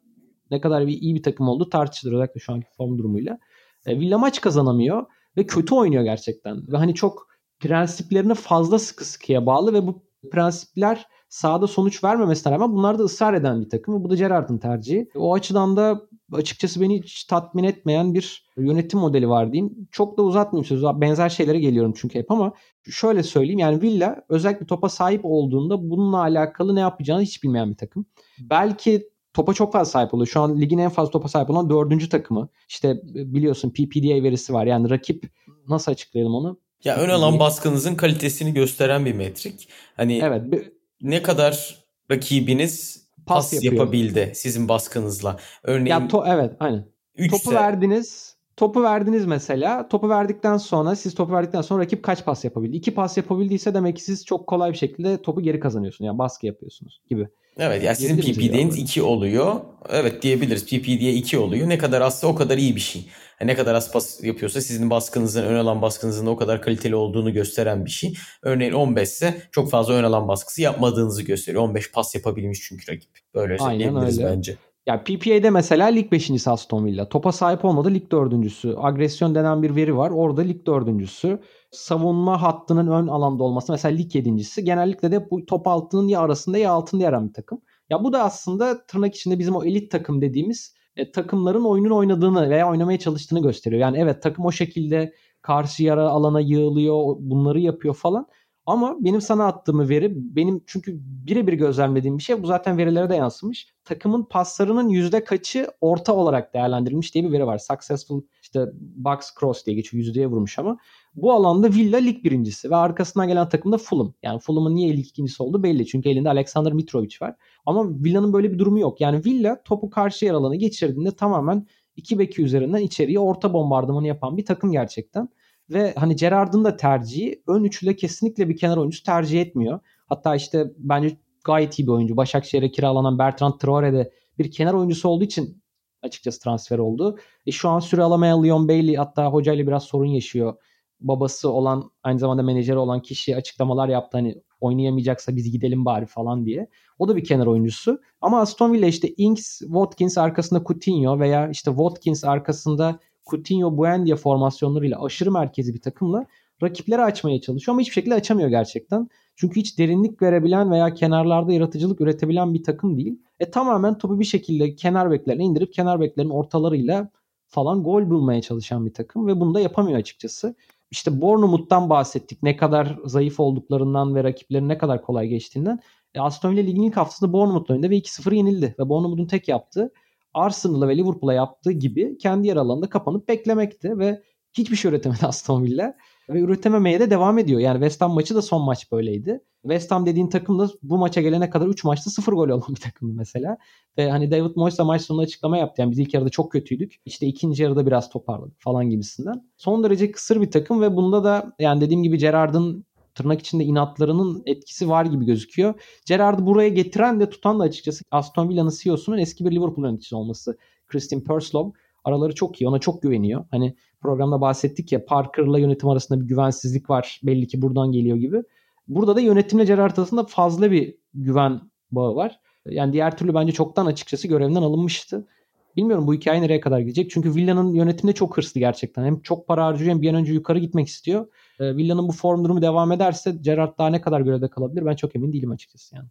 ne kadar bir iyi bir takım oldu tartışılır özellikle şu anki form durumuyla. E, Villa maç kazanamıyor ve kötü oynuyor gerçekten. Ve hani çok prensiplerine fazla sıkı sıkıya bağlı ve bu prensipler sahada sonuç vermemesine rağmen bunlar da ısrar eden bir takım. Bu da Gerrard'ın tercihi. O açıdan da açıkçası beni hiç tatmin etmeyen bir yönetim modeli var diyeyim. Çok da uzatmayayım sözü. Benzer şeylere geliyorum çünkü hep ama şöyle söyleyeyim. Yani Villa özellikle topa sahip olduğunda bununla alakalı ne yapacağını hiç bilmeyen bir takım. Belki topa çok fazla sahip oluyor. Şu an ligin en fazla topa sahip olan dördüncü takımı. İşte biliyorsun PPDA verisi var. Yani rakip nasıl açıklayalım onu? Ya ön alan baskınızın kalitesini gösteren bir metrik. Hani evet. Ne kadar rakibiniz pas, pas yapabildi sizin baskınızla. Örneğin ya to- evet aynen. Topu ise... verdiniz. Topu verdiniz mesela. Topu verdikten sonra siz topu verdikten sonra rakip kaç pas yapabildi? İki pas yapabildiyse demek ki siz çok kolay bir şekilde topu geri kazanıyorsunuz. Yani baskı yapıyorsunuz gibi. Evet yani sizin PPD'niz 2 oluyor. Evet diyebiliriz. PPD'ye 2 oluyor. Ne kadar azsa o kadar iyi bir şey. Ne kadar az pas yapıyorsa sizin baskınızın ön alan baskınızın o kadar kaliteli olduğunu gösteren bir şey. Örneğin 15 ise çok fazla ön alan baskısı yapmadığınızı gösteriyor. 15 pas yapabilmiş çünkü rakip. Böyle söyleyebiliriz bence. Ya PPA'de mesela lig 5. Aston Villa. Topa sahip olmadı lig 4.sü. Agresyon denen bir veri var. Orada lig 4.sü. Savunma hattının ön alanda olması mesela lig 7.si. Genellikle de bu top altının ya arasında ya altında yer alan bir takım. Ya bu da aslında tırnak içinde bizim o elit takım dediğimiz e, takımların oyunun oynadığını veya oynamaya çalıştığını gösteriyor. Yani evet takım o şekilde karşı yara alana yığılıyor, bunları yapıyor falan. Ama benim sana attığım veri benim çünkü birebir gözlemlediğim bir şey bu zaten verilere de yansımış. Takımın paslarının yüzde kaçı orta olarak değerlendirilmiş diye bir veri var. Successful işte box cross diye geçiyor yüzdeye vurmuş ama bu alanda Villa lig birincisi ve arkasından gelen takım da Fulham. Yani Fulham'ın niye lig ikincisi oldu belli. Çünkü elinde Alexander Mitrovic var. Ama Villa'nın böyle bir durumu yok. Yani Villa topu karşı yer alanı geçirdiğinde tamamen iki beki üzerinden içeriye orta bombardımanı yapan bir takım gerçekten. Ve hani Gerard'ın da tercihi ön üçlüde kesinlikle bir kenar oyuncusu tercih etmiyor. Hatta işte bence gayet iyi bir oyuncu. Başakşehir'e kiralanan Bertrand Traore de bir kenar oyuncusu olduğu için açıkçası transfer oldu. E şu an süre alamayan Leon Bailey hatta hocayla biraz sorun yaşıyor. Babası olan aynı zamanda menajeri olan kişi açıklamalar yaptı hani oynayamayacaksa biz gidelim bari falan diye. O da bir kenar oyuncusu. Ama Aston Villa işte Ings, Watkins arkasında Coutinho veya işte Watkins arkasında Coutinho, Buendia formasyonlarıyla aşırı merkezi bir takımla rakipleri açmaya çalışıyor ama hiçbir şekilde açamıyor gerçekten. Çünkü hiç derinlik verebilen veya kenarlarda yaratıcılık üretebilen bir takım değil. E tamamen topu bir şekilde kenar beklerine indirip kenar beklerin ortalarıyla falan gol bulmaya çalışan bir takım ve bunu da yapamıyor açıkçası. İşte Bournemouth'tan bahsettik. Ne kadar zayıf olduklarından ve rakiplerin ne kadar kolay geçtiğinden. E Aston Villa ligin ilk haftasında Bournemouth önünde ve 2-0 yenildi. Ve Bournemouth'un tek yaptığı Arsenal'a ve Liverpool'a yaptığı gibi kendi yer alanında kapanıp beklemekti ve hiçbir şey üretemedi Aston Villa ve üretememeye de devam ediyor. Yani West Ham maçı da son maç böyleydi. West Ham dediğin takım da bu maça gelene kadar 3 maçta 0 gol olan bir takım mesela. Ve hani David Moyes da maç sonunda açıklama yaptı. Yani biz ilk yarıda çok kötüydük. İşte ikinci yarıda biraz toparladık falan gibisinden. Son derece kısır bir takım ve bunda da yani dediğim gibi Gerard'ın tırnak içinde inatlarının etkisi var gibi gözüküyor. Gerard'ı buraya getiren de tutan da açıkçası Aston Villa'nın CEO'sunun eski bir Liverpool yöneticisi olması. Christian Purslow. Araları çok iyi. Ona çok güveniyor. Hani programda bahsettik ya Parker'la yönetim arasında bir güvensizlik var. Belli ki buradan geliyor gibi. Burada da yönetimle Gerard arasında fazla bir güven bağı var. Yani diğer türlü bence çoktan açıkçası görevden alınmıştı. Bilmiyorum bu hikaye nereye kadar gidecek. Çünkü Villa'nın yönetimde çok hırslı gerçekten. Hem çok para harcıyor hem bir an önce yukarı gitmek istiyor. E, Villa'nın bu form durumu devam ederse Gerrard daha ne kadar görevde kalabilir ben çok emin değilim açıkçası yani.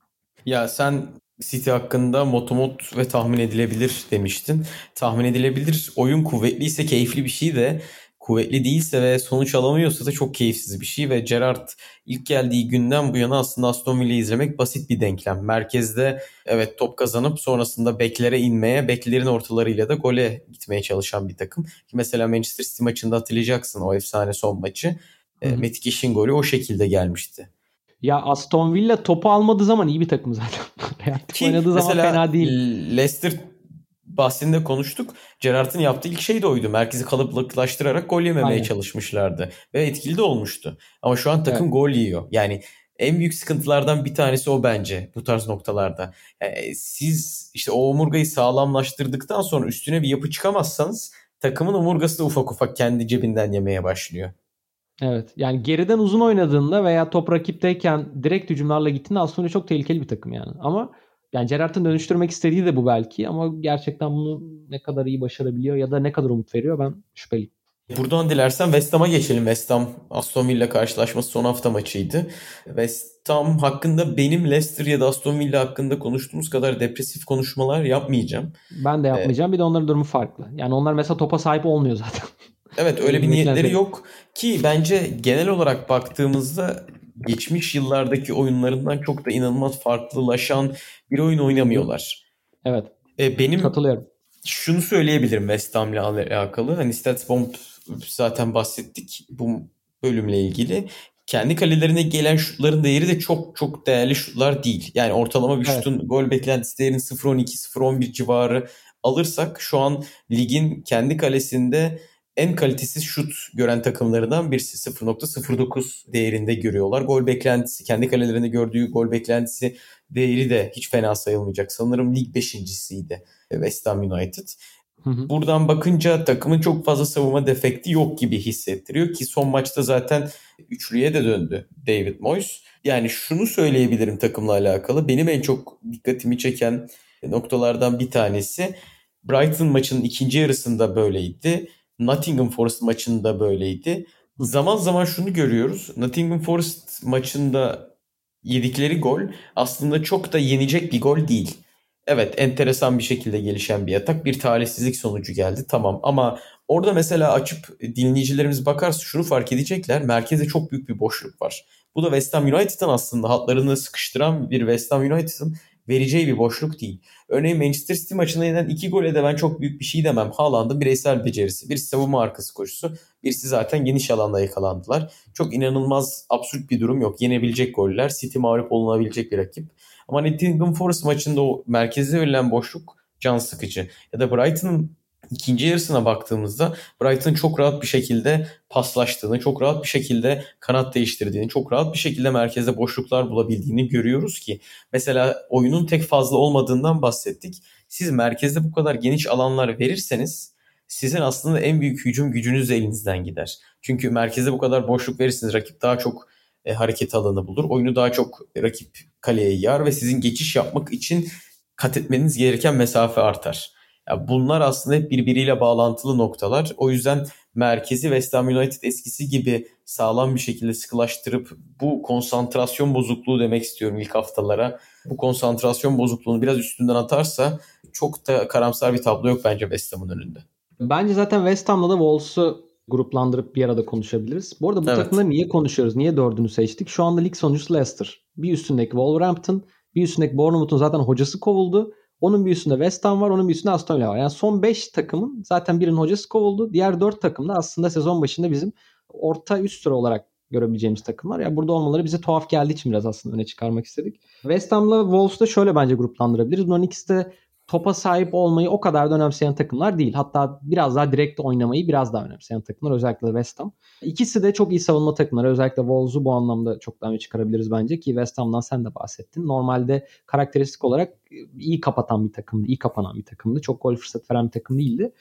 Ya sen City hakkında motomot ve tahmin edilebilir demiştin. Tahmin edilebilir oyun kuvvetliyse keyifli bir şey de kuvvetli değilse ve sonuç alamıyorsa da çok keyifsiz bir şey ve Gerrard ilk geldiği günden bu yana aslında Aston Villa izlemek basit bir denklem. Merkezde evet top kazanıp sonrasında beklere inmeye, beklerin ortalarıyla da gole gitmeye çalışan bir takım. Ki mesela Manchester City maçında hatırlayacaksın o efsane son maçı. E, Metikiş'in golü o şekilde gelmişti. Ya Aston Villa topu almadığı zaman iyi bir takım zaten. Ki oynadığı zaman fena değil. Leicester bahsinde konuştuk. Gerrard'ın yaptığı ilk şey de oydu. Merkezi kalıplaştırarak gol yememeye Aynen. çalışmışlardı. Ve etkili de olmuştu. Ama şu an takım evet. gol yiyor. Yani en büyük sıkıntılardan bir tanesi o bence bu tarz noktalarda. Yani siz işte o omurgayı sağlamlaştırdıktan sonra üstüne bir yapı çıkamazsanız takımın omurgası da ufak ufak kendi cebinden yemeye başlıyor. Evet. Yani geriden uzun oynadığında veya top rakipteyken direkt hücumlarla gittiğinde aslında çok tehlikeli bir takım yani. Ama yani Gerrard'ın dönüştürmek istediği de bu belki ama gerçekten bunu ne kadar iyi başarabiliyor ya da ne kadar umut veriyor ben şüpheliyim. Buradan dilersen West Ham'a geçelim. West Ham Aston Villa karşılaşması son hafta maçıydı. West Ham hakkında benim Leicester ya da Aston Villa hakkında konuştuğumuz kadar depresif konuşmalar yapmayacağım. Ben de yapmayacağım. Ee, bir de onların durumu farklı. Yani onlar mesela topa sahip olmuyor zaten. Evet öyle bir niyetleri yok ki bence genel olarak baktığımızda geçmiş yıllardaki oyunlarından çok da inanılmaz farklılaşan bir oyun oynamıyorlar. Evet. Ee, benim katılıyorum. Şunu söyleyebilirim West Ham'le alakalı. Hani Statsbomb zaten bahsettik bu bölümle ilgili. Kendi kalelerine gelen şutların değeri de çok çok değerli şutlar değil. Yani ortalama bir evet. şutun gol beklentisi değerinin 0.12 0.11 civarı alırsak şu an ligin kendi kalesinde en kalitesiz şut gören takımlarından birisi 0.09 değerinde görüyorlar. Gol beklentisi, kendi kalelerinde gördüğü gol beklentisi değeri de hiç fena sayılmayacak. Sanırım lig beşincisiydi West Ham United. Hı hı. Buradan bakınca takımın çok fazla savunma defekti yok gibi hissettiriyor ki son maçta zaten üçlüye de döndü David Moyes. Yani şunu söyleyebilirim takımla alakalı. Benim en çok dikkatimi çeken noktalardan bir tanesi Brighton maçının ikinci yarısında böyleydi. Nottingham Forest maçında böyleydi. Zaman zaman şunu görüyoruz. Nottingham Forest maçında yedikleri gol aslında çok da yenecek bir gol değil. Evet enteresan bir şekilde gelişen bir atak. Bir talihsizlik sonucu geldi tamam ama orada mesela açıp dinleyicilerimiz bakarsa şunu fark edecekler. Merkezde çok büyük bir boşluk var. Bu da West Ham United'ın aslında hatlarını sıkıştıran bir West Ham United'ın vereceği bir boşluk değil. Örneğin Manchester City maçında yenen iki gole de ben çok büyük bir şey demem. Haaland'ın bireysel becerisi. bir savunma arkası koşusu. Birisi zaten geniş alanda yakalandılar. Çok inanılmaz absürt bir durum yok. Yenebilecek goller. City mağlup olunabilecek bir rakip. Ama Nottingham Forest maçında o merkezde verilen boşluk can sıkıcı. Ya da Brighton'ın ikinci yarısına baktığımızda Brighton çok rahat bir şekilde paslaştığını, çok rahat bir şekilde kanat değiştirdiğini, çok rahat bir şekilde merkezde boşluklar bulabildiğini görüyoruz ki mesela oyunun tek fazla olmadığından bahsettik. Siz merkezde bu kadar geniş alanlar verirseniz sizin aslında en büyük hücum gücünüz de elinizden gider. Çünkü merkezde bu kadar boşluk verirsiniz rakip daha çok e, hareket alanı bulur. Oyunu daha çok rakip kaleye yar ve sizin geçiş yapmak için kat etmeniz gereken mesafe artar. Ya bunlar aslında hep birbiriyle bağlantılı noktalar. O yüzden merkezi West Ham United eskisi gibi sağlam bir şekilde sıkılaştırıp bu konsantrasyon bozukluğu demek istiyorum ilk haftalara. Bu konsantrasyon bozukluğunu biraz üstünden atarsa çok da karamsar bir tablo yok bence West Ham'ın önünde. Bence zaten West Ham'la da Wolves'u gruplandırıp bir arada konuşabiliriz. Bu arada bu evet. takımları niye konuşuyoruz? Niye dördünü seçtik? Şu anda lig sonuncusu Leicester. Bir üstündeki Wolverhampton, bir üstündeki Bournemouth'un zaten hocası kovuldu. Onun bir üstünde West Ham var, onun bir üstünde Aston Villa var. Yani son 5 takımın zaten birinin hocası kovuldu. Diğer 4 takım da aslında sezon başında bizim orta üst sıra olarak görebileceğimiz takımlar. Yani burada olmaları bize tuhaf geldiği için biraz aslında öne çıkarmak istedik. West Ham'la Wolves'da şöyle bence gruplandırabiliriz. Bunların ikisi de topa sahip olmayı o kadar da önemseyen takımlar değil. Hatta biraz daha direkt oynamayı biraz daha önemseyen takımlar özellikle West Ham. İkisi de çok iyi savunma takımları. Özellikle Wolves'u bu anlamda çok daha önce çıkarabiliriz bence ki West Ham'dan sen de bahsettin. Normalde karakteristik olarak iyi kapatan bir takımdı, iyi kapanan bir takımdı. Çok gol fırsat veren bir takım değildi.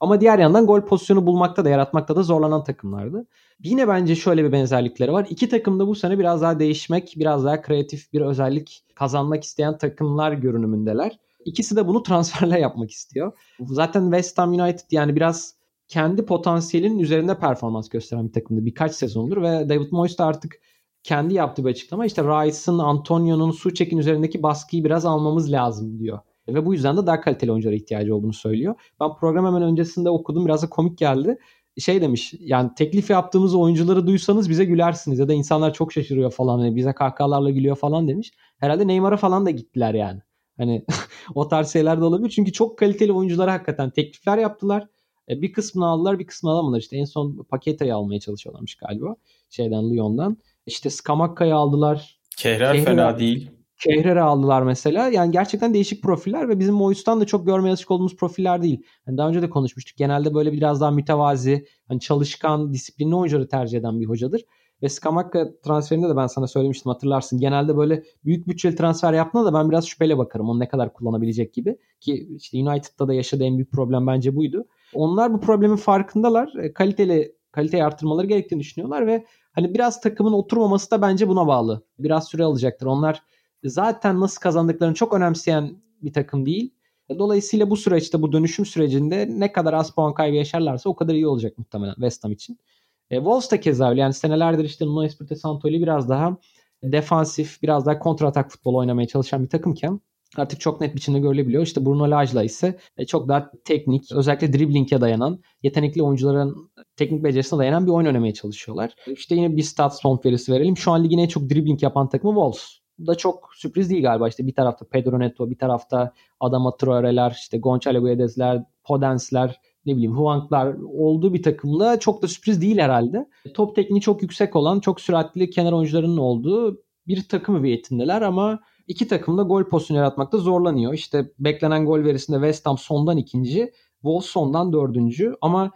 Ama diğer yandan gol pozisyonu bulmakta da yaratmakta da zorlanan takımlardı. Yine bence şöyle bir benzerlikleri var. İki takım da bu sene biraz daha değişmek, biraz daha kreatif bir özellik kazanmak isteyen takımlar görünümündeler. İkisi de bunu transferle yapmak istiyor. Zaten West Ham United yani biraz kendi potansiyelinin üzerinde performans gösteren bir takımdı birkaç sezondur ve David Moyes de artık kendi yaptığı bir açıklama. İşte Rice'ın, Antonio'nun, Suçek'in üzerindeki baskıyı biraz almamız lazım diyor. Ve bu yüzden de daha kaliteli oyunculara ihtiyacı olduğunu söylüyor. Ben program hemen öncesinde okudum. Biraz da komik geldi. Şey demiş yani teklif yaptığımız oyuncuları duysanız bize gülersiniz ya da insanlar çok şaşırıyor falan. Yani bize kahkahalarla gülüyor falan demiş. Herhalde Neymar'a falan da gittiler yani. Hani o tarz şeyler de olabilir. Çünkü çok kaliteli oyunculara hakikaten teklifler yaptılar. E, bir kısmını aldılar bir kısmını alamadılar. İşte en son Paketa'yı almaya çalışıyorlarmış galiba. Şeyden Lyon'dan. İşte Skamakka'yı aldılar. Kehrer, Kehrer fena değil. Kehrer'i aldılar mesela. Yani gerçekten değişik profiller ve bizim Moyus'tan da çok görmeye alışık olduğumuz profiller değil. Yani daha önce de konuşmuştuk. Genelde böyle biraz daha mütevazi, hani çalışkan, disiplinli oyuncuları tercih eden bir hocadır. Ve Skamakka transferinde de ben sana söylemiştim hatırlarsın. Genelde böyle büyük bütçeli transfer yaptığında da ben biraz şüpheyle bakarım. Onu ne kadar kullanabilecek gibi. Ki işte United'da da yaşadığı en büyük problem bence buydu. Onlar bu problemin farkındalar. E, kaliteli kaliteyi arttırmaları gerektiğini düşünüyorlar ve hani biraz takımın oturmaması da bence buna bağlı. Biraz süre alacaktır. Onlar zaten nasıl kazandıklarını çok önemseyen bir takım değil. Dolayısıyla bu süreçte bu dönüşüm sürecinde ne kadar az puan kaybı yaşarlarsa o kadar iyi olacak muhtemelen West Ham için. E, Wolves da keza öyle. Yani senelerdir işte Nuno Espirito Santo'yla biraz daha defansif, biraz daha kontratak futbol oynamaya çalışan bir takımken artık çok net biçimde görülebiliyor. İşte Bruno Laj'la ise e, çok daha teknik, özellikle dribling'e dayanan, yetenekli oyuncuların teknik becerisine dayanan bir oyun oynamaya çalışıyorlar. İşte yine bir stat son verisi verelim. Şu an ligin en çok dribbling yapan takımı Wolves. Bu da çok sürpriz değil galiba. İşte bir tarafta Pedro Neto, bir tarafta Adama Traore'ler, işte Gonçalo Guedes'ler, Podens'ler, ne bileyim Huang'lar olduğu bir takımda çok da sürpriz değil herhalde. Top tekniği çok yüksek olan, çok süratli kenar oyuncularının olduğu bir takım hüviyetindeler ama iki takım da gol pozisyonu yaratmakta zorlanıyor. İşte beklenen gol verisinde West Ham sondan ikinci, Wolves sondan dördüncü ama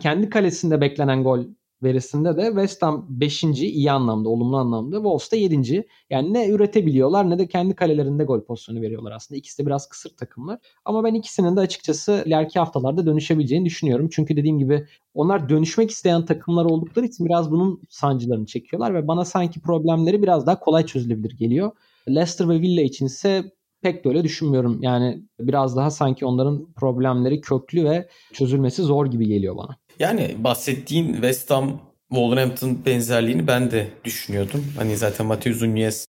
kendi kalesinde beklenen gol verisinde de West Ham 5. iyi anlamda, olumlu anlamda. Wolves da 7. Yani ne üretebiliyorlar ne de kendi kalelerinde gol pozisyonu veriyorlar aslında. İkisi de biraz kısır takımlar. Ama ben ikisinin de açıkçası ileriki haftalarda dönüşebileceğini düşünüyorum. Çünkü dediğim gibi onlar dönüşmek isteyen takımlar oldukları için biraz bunun sancılarını çekiyorlar ve bana sanki problemleri biraz daha kolay çözülebilir geliyor. Leicester ve Villa içinse pek de öyle düşünmüyorum. Yani biraz daha sanki onların problemleri köklü ve çözülmesi zor gibi geliyor bana. Yani bahsettiğin West Ham Wolverhampton benzerliğini ben de düşünüyordum. Hani zaten Mateus Nunez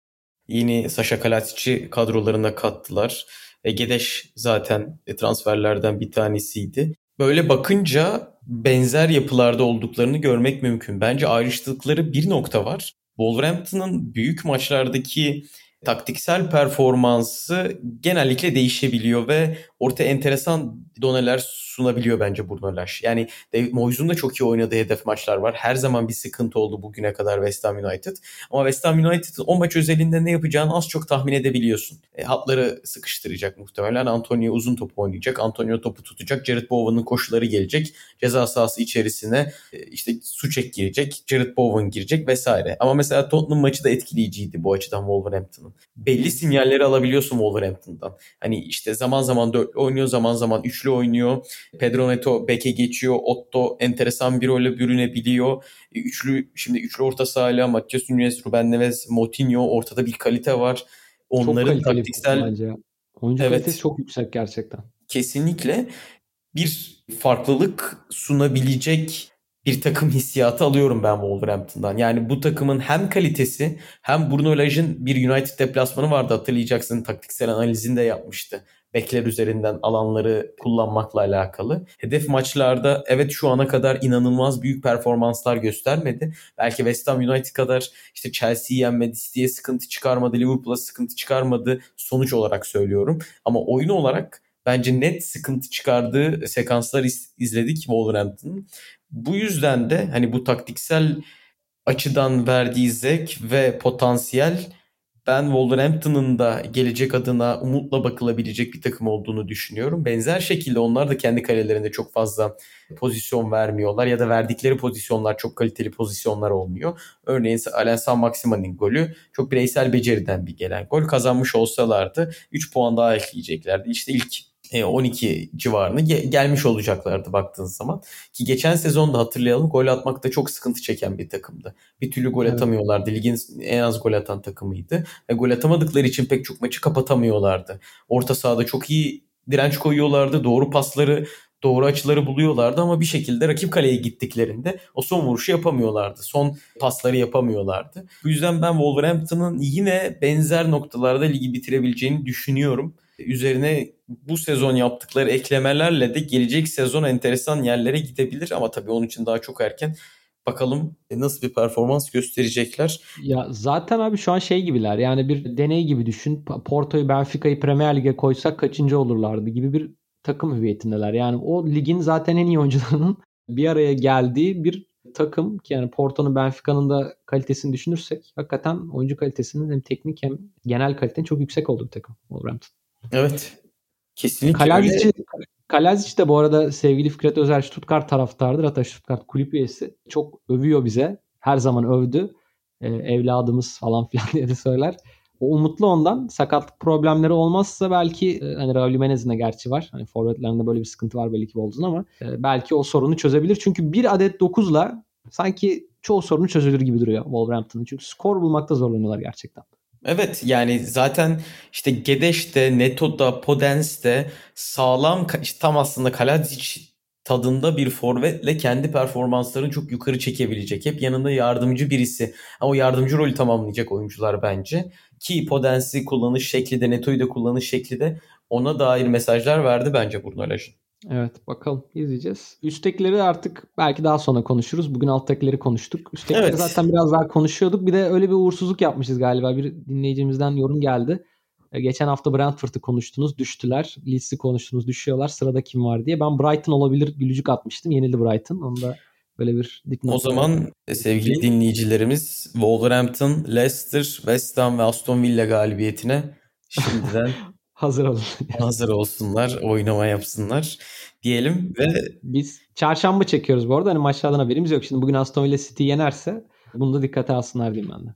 yeni Sasha Kalatic'i kadrolarına kattılar. E, Gedeş zaten transferlerden bir tanesiydi. Böyle bakınca benzer yapılarda olduklarını görmek mümkün. Bence ayrıştıkları bir nokta var. Wolverhampton'ın büyük maçlardaki taktiksel performansı genellikle değişebiliyor ve ortaya enteresan doneler sunabiliyor bence Bruno Lage. Yani Moyes'un da çok iyi oynadığı hedef maçlar var. Her zaman bir sıkıntı oldu bugüne kadar West Ham United. Ama West Ham United'ın o maç özelinde ne yapacağını az çok tahmin edebiliyorsun. E, hatları sıkıştıracak muhtemelen. Antonio uzun top oynayacak. Antonio topu tutacak. Jared Bowen'ın koşuları gelecek. Ceza sahası içerisine e, işte Suçek girecek. Jared Bowen girecek vesaire. Ama mesela Tottenham maçı da etkileyiciydi bu açıdan Wolverhampton'ın. Belli sinyalleri alabiliyorsun Wolverhampton'dan. Hani işte zaman zaman dörtlü oynuyor, zaman zaman üçlü oynuyor. Pedro Neto beke geçiyor. Otto enteresan bir rolle bürünebiliyor. E, üçlü şimdi üçlü orta sahayla Matias Nunez, Ruben Neves, Moutinho ortada bir kalite var. Onların çok taktiksel bence. Oyuncu evet, kalitesi çok yüksek gerçekten. Kesinlikle bir farklılık sunabilecek bir takım hissiyatı alıyorum ben Wolverhampton'dan. Yani bu takımın hem kalitesi hem Bruno Lage'in bir United deplasmanı vardı hatırlayacaksın taktiksel analizini de yapmıştı bekler üzerinden alanları kullanmakla alakalı. Hedef maçlarda evet şu ana kadar inanılmaz büyük performanslar göstermedi. Belki West Ham United kadar işte Chelsea'yi yenmedi, City'ye sıkıntı çıkarmadı, Liverpool'a sıkıntı çıkarmadı sonuç olarak söylüyorum. Ama oyun olarak bence net sıkıntı çıkardığı sekanslar izledik Wolverhampton'ın. Bu yüzden de hani bu taktiksel açıdan verdiği zevk ve potansiyel ben Wolverhampton'ın da gelecek adına umutla bakılabilecek bir takım olduğunu düşünüyorum. Benzer şekilde onlar da kendi kalelerinde çok fazla pozisyon vermiyorlar ya da verdikleri pozisyonlar çok kaliteli pozisyonlar olmuyor. Örneğin Alen San Maxima'nın golü çok bireysel beceriden bir gelen gol. Kazanmış olsalardı 3 puan daha ekleyeceklerdi. İşte ilk 12 e, civarını gelmiş olacaklardı baktığınız zaman. Ki geçen sezonda hatırlayalım gol atmakta çok sıkıntı çeken bir takımdı. Bir türlü gol evet. atamıyorlardı. Ligin en az gol atan takımıydı. Ve gol atamadıkları için pek çok maçı kapatamıyorlardı. Orta sahada çok iyi direnç koyuyorlardı. Doğru pasları doğru açıları buluyorlardı ama bir şekilde rakip kaleye gittiklerinde o son vuruşu yapamıyorlardı. Son pasları yapamıyorlardı. Bu yüzden ben Wolverhampton'ın yine benzer noktalarda ligi bitirebileceğini düşünüyorum. Üzerine bu sezon yaptıkları eklemelerle de gelecek sezon enteresan yerlere gidebilir ama tabii onun için daha çok erken. Bakalım nasıl bir performans gösterecekler. Ya zaten abi şu an şey gibiler. Yani bir deney gibi düşün. Porto'yu, Benfica'yı Premier Lig'e koysak kaçıncı olurlardı gibi bir takım hüviyetindeler. Yani o ligin zaten en iyi oyuncularının bir araya geldiği bir takım ki yani Porto'nun Benfica'nın da kalitesini düşünürsek hakikaten oyuncu kalitesinin hem teknik hem genel kalitenin çok yüksek olduğu bir takım Wolverhampton. Evet. Kesinlikle Kalazic, öyle. Kalazic de bu arada sevgili Fikret Özer Stuttgart taraftardır. Hatta Stuttgart kulüp üyesi. Çok övüyor bize. Her zaman övdü. Ee, evladımız falan filan diye de söyler. O umutlu ondan. Sakatlık problemleri olmazsa belki e, hani Raul Jimenez'in de gerçi var. Hani forvetlerinde böyle bir sıkıntı var belki Wolves'un ama e, belki o sorunu çözebilir. Çünkü bir adet 9'la sanki çoğu sorunu çözülür gibi duruyor Wolverhampton'ın. Çünkü skor bulmakta zorlanıyorlar gerçekten. Evet yani zaten işte Gedeş'te, Neto'da, Podens'te sağlam işte tam aslında Kaladzic tadında bir forvetle kendi performanslarını çok yukarı çekebilecek. Hep yanında yardımcı birisi. Ama o yardımcı rolü tamamlayacak oyuncular bence. Ki Podens'i kullanış şekli de Neto'yu da kullanış şekli de ona dair mesajlar verdi bence Bruno Lage. Evet bakalım izleyeceğiz. Üsttekileri artık belki daha sonra konuşuruz. Bugün alttakileri konuştuk. Üsttekileri evet. zaten biraz daha konuşuyorduk. Bir de öyle bir uğursuzluk yapmışız galiba. Bir dinleyicimizden yorum geldi. E, geçen hafta Brentford'u konuştunuz, düştüler. Leeds'i konuştunuz, düşüyorlar. Sırada kim var diye. Ben Brighton olabilir gülücük atmıştım. Yenildi Brighton. Onu da böyle bir dipnot. O zaman e, sevgili dinleyicilerimiz Wolverhampton, Leicester, West Ham ve Aston Villa galibiyetine şimdiden hazır olun. hazır olsunlar, oynama yapsınlar diyelim ve biz çarşamba çekiyoruz bu arada. Hani maçlardan haberimiz yok. Şimdi bugün Aston Villa City yenerse bunu da dikkate alsınlar diyeyim ben de.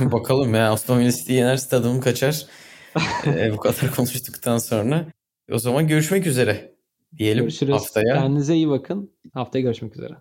Bakalım ya Aston Villa City yenerse tadımım kaçar. ee, bu kadar konuştuktan sonra. O zaman görüşmek üzere diyelim Görüşürüz. haftaya. Kendinize iyi bakın. Haftaya görüşmek üzere.